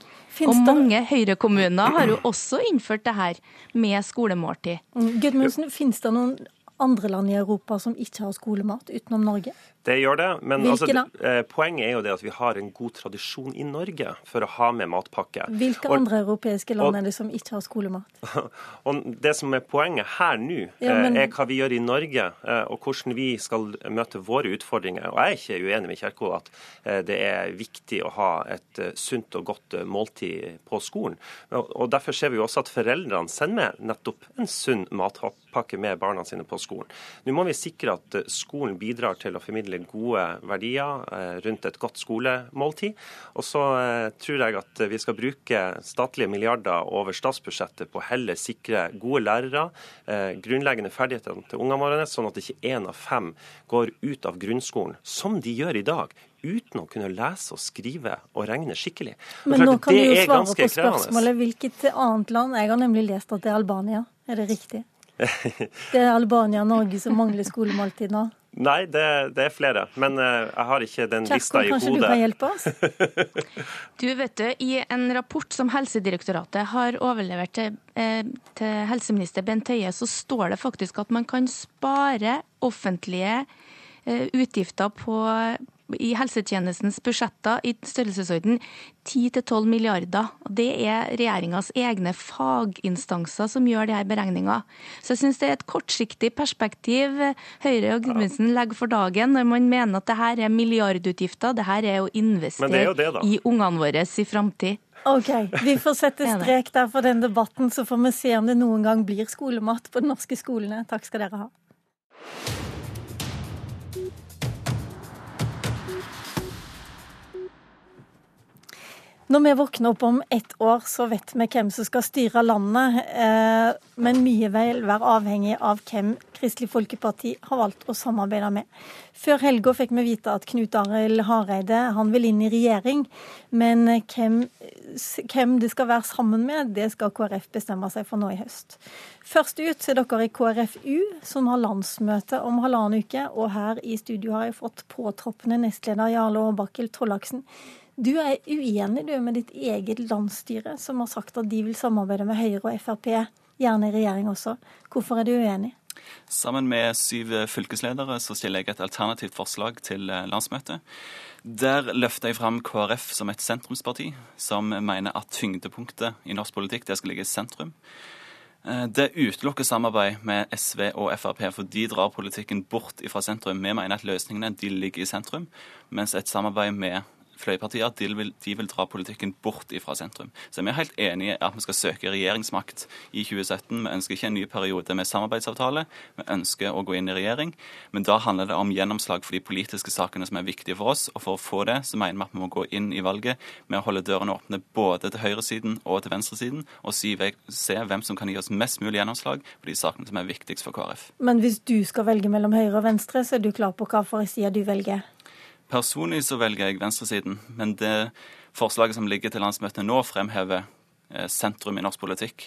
Og mange Høyre-kommuner har jo også innført det her med skolemåltid. Mm, Gudmundsen, finnes det noen andre land i Europa som ikke har skolemat utenom Norge? Det gjør det, men altså, eh, poenget er jo det at vi har en god tradisjon i Norge for å ha med matpakke. Hvilke og, andre europeiske land og, er det som ikke har skolemat? [laughs] og Det som er poenget her nå, ja, men... Eh, er hva vi gjør i Norge, eh, og hvordan vi skal møte våre utfordringer. Og Jeg er ikke uenig med Kjerkol at det er viktig å ha et sunt og godt måltid på skolen. Og Derfor ser vi jo også at foreldrene sender med nettopp en sunn matpakke med barna sine på skolen. Nå må vi sikre at skolen bidrar til å formidle formidle gode verdier eh, rundt et godt skolemåltid. Og så eh, tror jeg at vi skal bruke statlige milliarder over statsbudsjettet på å heller sikre gode lærere, eh, grunnleggende ferdigheter til ungene våre, sånn at ikke én av fem går ut av grunnskolen, som de gjør i dag uten å kunne lese og skrive og regne skikkelig. Men nå kan du jo svare på spørsmålet hvilket annet land. Jeg har nemlig lest at det er Albania. Er det riktig? [laughs] Det er Albania Norge som mangler skolemåltid nå? Nei, det, det, er flere. Men uh, jeg har ikke den Kjerkol, lista i hodet. Kanskje du kan hjelpe oss? [laughs] du vet du, I en rapport som Helsedirektoratet har overlevert til, eh, til helseminister Bent Høie, så står det faktisk at man kan spare offentlige eh, utgifter på i helsetjenestens budsjetter i størrelsesorden 10-12 milliarder. Det er regjeringas egne faginstanser som gjør de her beregninga. Så jeg syns det er et kortsiktig perspektiv Høyre og Gudmundsen legger for dagen når man mener at det her er milliardutgifter. Det her er å investere det det, i ungene våre i framtid. OK, vi får sette [laughs] strek der for den debatten, så får vi se om det noen gang blir skolemat på de norske skolene. Takk skal dere ha. Når vi våkner opp om ett år, så vet vi hvem som skal styre landet. Eh, men mye vil være avhengig av hvem Kristelig Folkeparti har valgt å samarbeide med. Før helga fikk vi vite at Knut Arild Hareide han vil inn i regjering. Men hvem, hvem det skal være sammen med, det skal KrF bestemme seg for nå i høst. Først ut er dere i KrFU, som har landsmøte om halvannen uke. Og her i studio har jeg fått påtroppende nestleder Jarle Aabakkel Tollaksen. Du er uenig du, med ditt eget landsstyre, som har sagt at de vil samarbeide med Høyre og Frp, gjerne i regjering også. Hvorfor er du uenig? Sammen med syv fylkesledere så stiller jeg et alternativt forslag til eh, landsmøtet. Der løfter jeg fram KrF som et sentrumsparti, som mener at tyngdepunktet i norsk politikk det skal ligge i sentrum. Eh, det utelukker samarbeid med SV og Frp, for de drar politikken bort fra sentrum. Vi mener at løsningene de ligger i sentrum, mens et samarbeid med fløypartier de vil, de vil, dra politikken bort fra sentrum. Så vi er helt enige i at vi skal søke regjeringsmakt i 2017. Vi ønsker ikke en ny periode med samarbeidsavtale. Vi ønsker å gå inn i regjering. Men da handler det om gjennomslag for de politiske sakene som er viktige for oss. Og for å få det, så mener vi at vi må gå inn i valget med å holde dørene åpne både til høyresiden og til venstresiden, og se hvem som kan gi oss mest mulig gjennomslag på de sakene som er viktigst for KrF. Men hvis du skal velge mellom høyre og venstre, så er du klar på hva for side du velger? Personlig så velger jeg venstresiden, men det forslaget som ligger til landsmøtet nå, fremhever eh, sentrum i norsk politikk.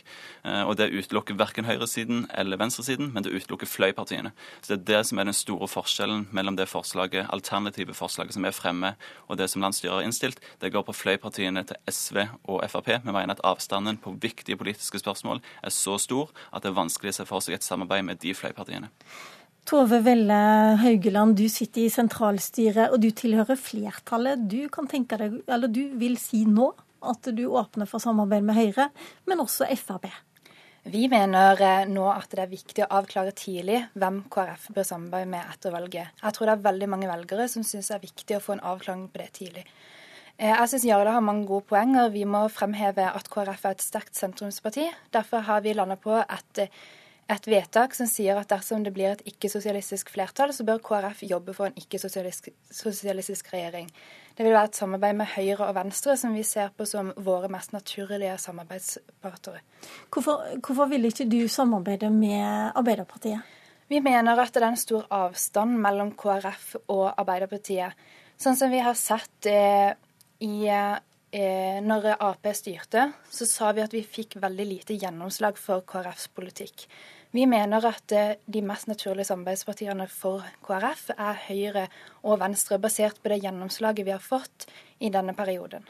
Eh, og Det utelukker verken høyresiden eller venstresiden, men det utelukker fløypartiene. Så Det er det som er den store forskjellen mellom det forslaget, alternative forslaget som er fremme, og det som landsstyret har innstilt. Det går på fløypartiene til SV og Frp. Vi mener at avstanden på viktige politiske spørsmål er så stor at det er vanskelig å se for seg et samarbeid med de fløypartiene. Tove Velle Haugeland, du sitter i sentralstyret og du tilhører flertallet. Du kan tenke deg, eller du vil si nå at du åpner for samarbeid med Høyre, men også Frp. Vi mener eh, nå at det er viktig å avklare tidlig hvem KrF bør samarbeide med etter valget. Jeg tror det er veldig mange velgere som syns det er viktig å få en avklaring på det tidlig. Eh, jeg syns Jarle har mange gode poenger. Vi må fremheve at KrF er et sterkt sentrumsparti. Derfor har vi landa på at et vedtak som sier at dersom det blir et ikke-sosialistisk flertall, så bør KrF jobbe for en ikke-sosialistisk regjering. Det vil være et samarbeid med Høyre og Venstre som vi ser på som våre mest naturlige samarbeidspartnere. Hvorfor, hvorfor vil ikke du samarbeide med Arbeiderpartiet? Vi mener at det er en stor avstand mellom KrF og Arbeiderpartiet. Sånn som vi har sett eh, i eh, når Ap styrte, så sa vi at vi fikk veldig lite gjennomslag for KrFs politikk. Vi mener at eh, de mest naturlige samarbeidspartiene for KrF er Høyre og Venstre, basert på det gjennomslaget vi har fått i denne perioden.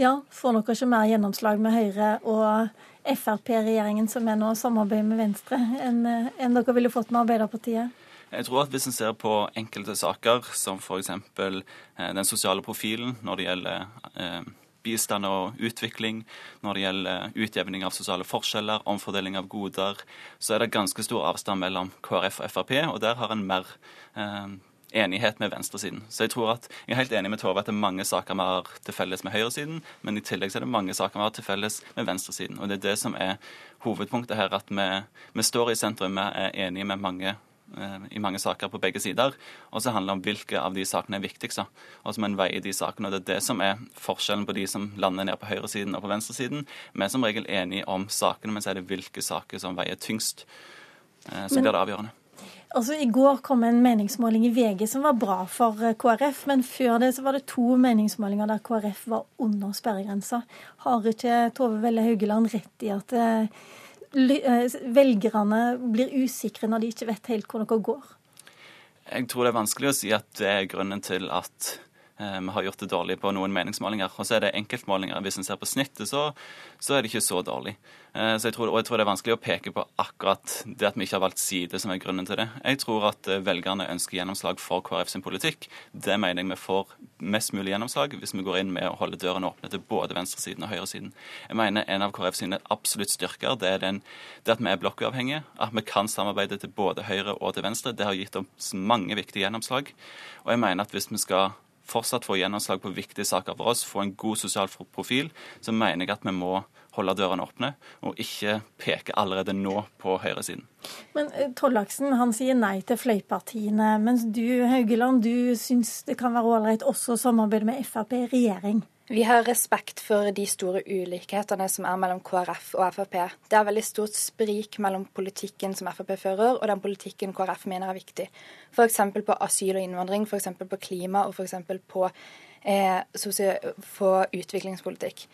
Ja, får dere ikke mer gjennomslag med Høyre og Frp-regjeringen, som er nå samarbeider med Venstre, enn, en dere ville fått med Arbeiderpartiet? Jeg tror at Hvis en ser på enkelte saker, som f.eks. Eh, den sosiale profilen når det gjelder eh, bistand og utvikling, når det gjelder utjevning av sosiale forskjeller, omfordeling av goder, så er det ganske stor avstand mellom KrF og Frp, og der har en mer eh, enighet med venstresiden. Så jeg tror at, jeg er helt enig med Tove at det er mange saker vi har til felles med høyresiden, men i tillegg så er det mange saker vi har til felles med venstresiden. Og det er det som er hovedpunktet her, at vi, vi står i sentrum, vi er enige med mange i mange saker på begge sider. Og så handler det om hvilke av de sakene er viktigst. Og så må en veie de sakene. og Det er det som er forskjellen på de som lander ned på høyresiden og på venstresiden. Vi er som regel enige om sakene, men så er det hvilke saker som veier tyngst, så som blir det avgjørende. Altså, I går kom en meningsmåling i VG som var bra for eh, KrF, men før det så var det to meningsmålinger der KrF var under sperregrensa. Har ikke Tove Velle Haugeland rett i at Eh, velgerne blir usikre når de ikke vet helt hvor noe går? Jeg tror det er vanskelig å si at det er grunnen til at Eh, vi har gjort det dårlig på noen meningsmålinger. Og så er det enkeltmålinger. Hvis en ser på snittet, så, så, er det ikke så dårlig. Eh, så jeg tror, og jeg tror det er vanskelig å peke på akkurat det at vi ikke har valgt side som er grunnen til det. Jeg tror at eh, velgerne ønsker gjennomslag for KrF sin politikk. Det mener jeg vi får mest mulig gjennomslag hvis vi går inn med å holde dørene åpne til både venstresiden og høyresiden. Jeg mener en av KrF sine absolutt styrker det er den, det at vi er blokkuavhengige. At vi kan samarbeide til både høyre og til venstre. Det har gitt oss mange viktige gjennomslag. Og jeg mener at hvis vi skal fortsatt få gjennomslag på viktige saker for oss, få en god sosial profil, så mener jeg at vi må holde dørene åpne, og ikke peke allerede nå på høyresiden. Men eh, Tollaksen han sier nei til fløypartiene, mens du Haugeland, du syns det kan være ålreit også å samarbeide med Frp i regjering? Vi har respekt for de store ulikhetene som er mellom KrF og Frp. Det er veldig stort sprik mellom politikken som Frp fører, og den politikken KrF mener er viktig. F.eks. på asyl og innvandring, f.eks. på klima og f.eks. På, eh, på utviklingspolitikk.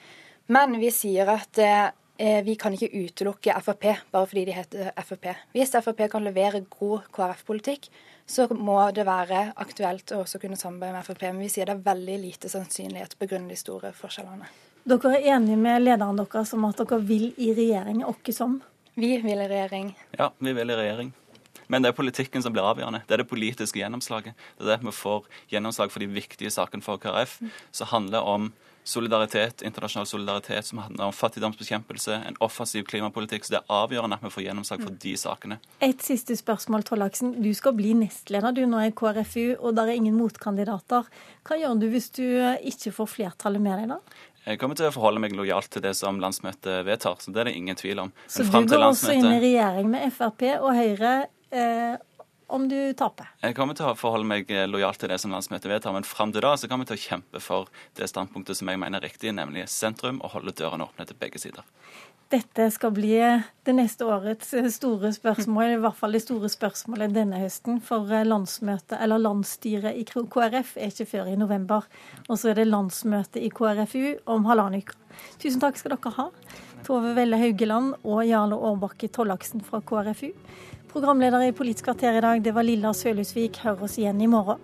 Men vi sier at eh, vi kan ikke utelukke Frp bare fordi de heter Frp. Hvis Frp kan levere god KrF-politikk, så må det være aktuelt å også kunne samarbeide med Frp. Men vi sier det er veldig lite sannsynlighet pga. de store forskjellene. Dere er enige med lederen deres om at dere vil i regjering, åkke som? Vi vil i regjering. Ja, vi vil i regjering. Men det er politikken som blir avgjørende. Det er det politiske gjennomslaget. Det er det vi får gjennomslag for de viktige sakene for KrF, som handler om solidaritet, internasjonal solidaritet som handler om fattigdomsbekjempelse, en offensiv klimapolitikk. Så det er avgjørende at vi får gjennomslag for de sakene. Et siste spørsmål, Tollaksen. Du skal bli nestleder du nå i KrFU, og der er ingen motkandidater. Hva gjør du hvis du ikke får flertallet med deg da? Jeg kommer til å forholde meg lojalt til det som landsmøtet vedtar. så Det er det ingen tvil om. Men så du går også inn i regjering med Frp og Høyre eh, om du taper? Jeg kommer til å forholde meg eh, lojalt til det som landsmøtet vedtar, men fram til da så kommer jeg til å kjempe for det standpunktet som jeg mener er riktig, nemlig sentrum, og holde dørene åpne til begge sider. Dette skal bli det neste årets store spørsmål, i hvert fall det store spørsmålet denne høsten. For eh, landsmøtet, eller landsstyret i KrF er ikke før i november. Og så er det landsmøte i KrFU om halvannen uke. Tusen takk skal dere ha. Tove Velle Haugeland og Jarle Aarbakke Tollaksen fra KrFU. Programleder i Politisk kvarter i dag, det var Lilla Sølhusvik. Hør oss igjen i morgen.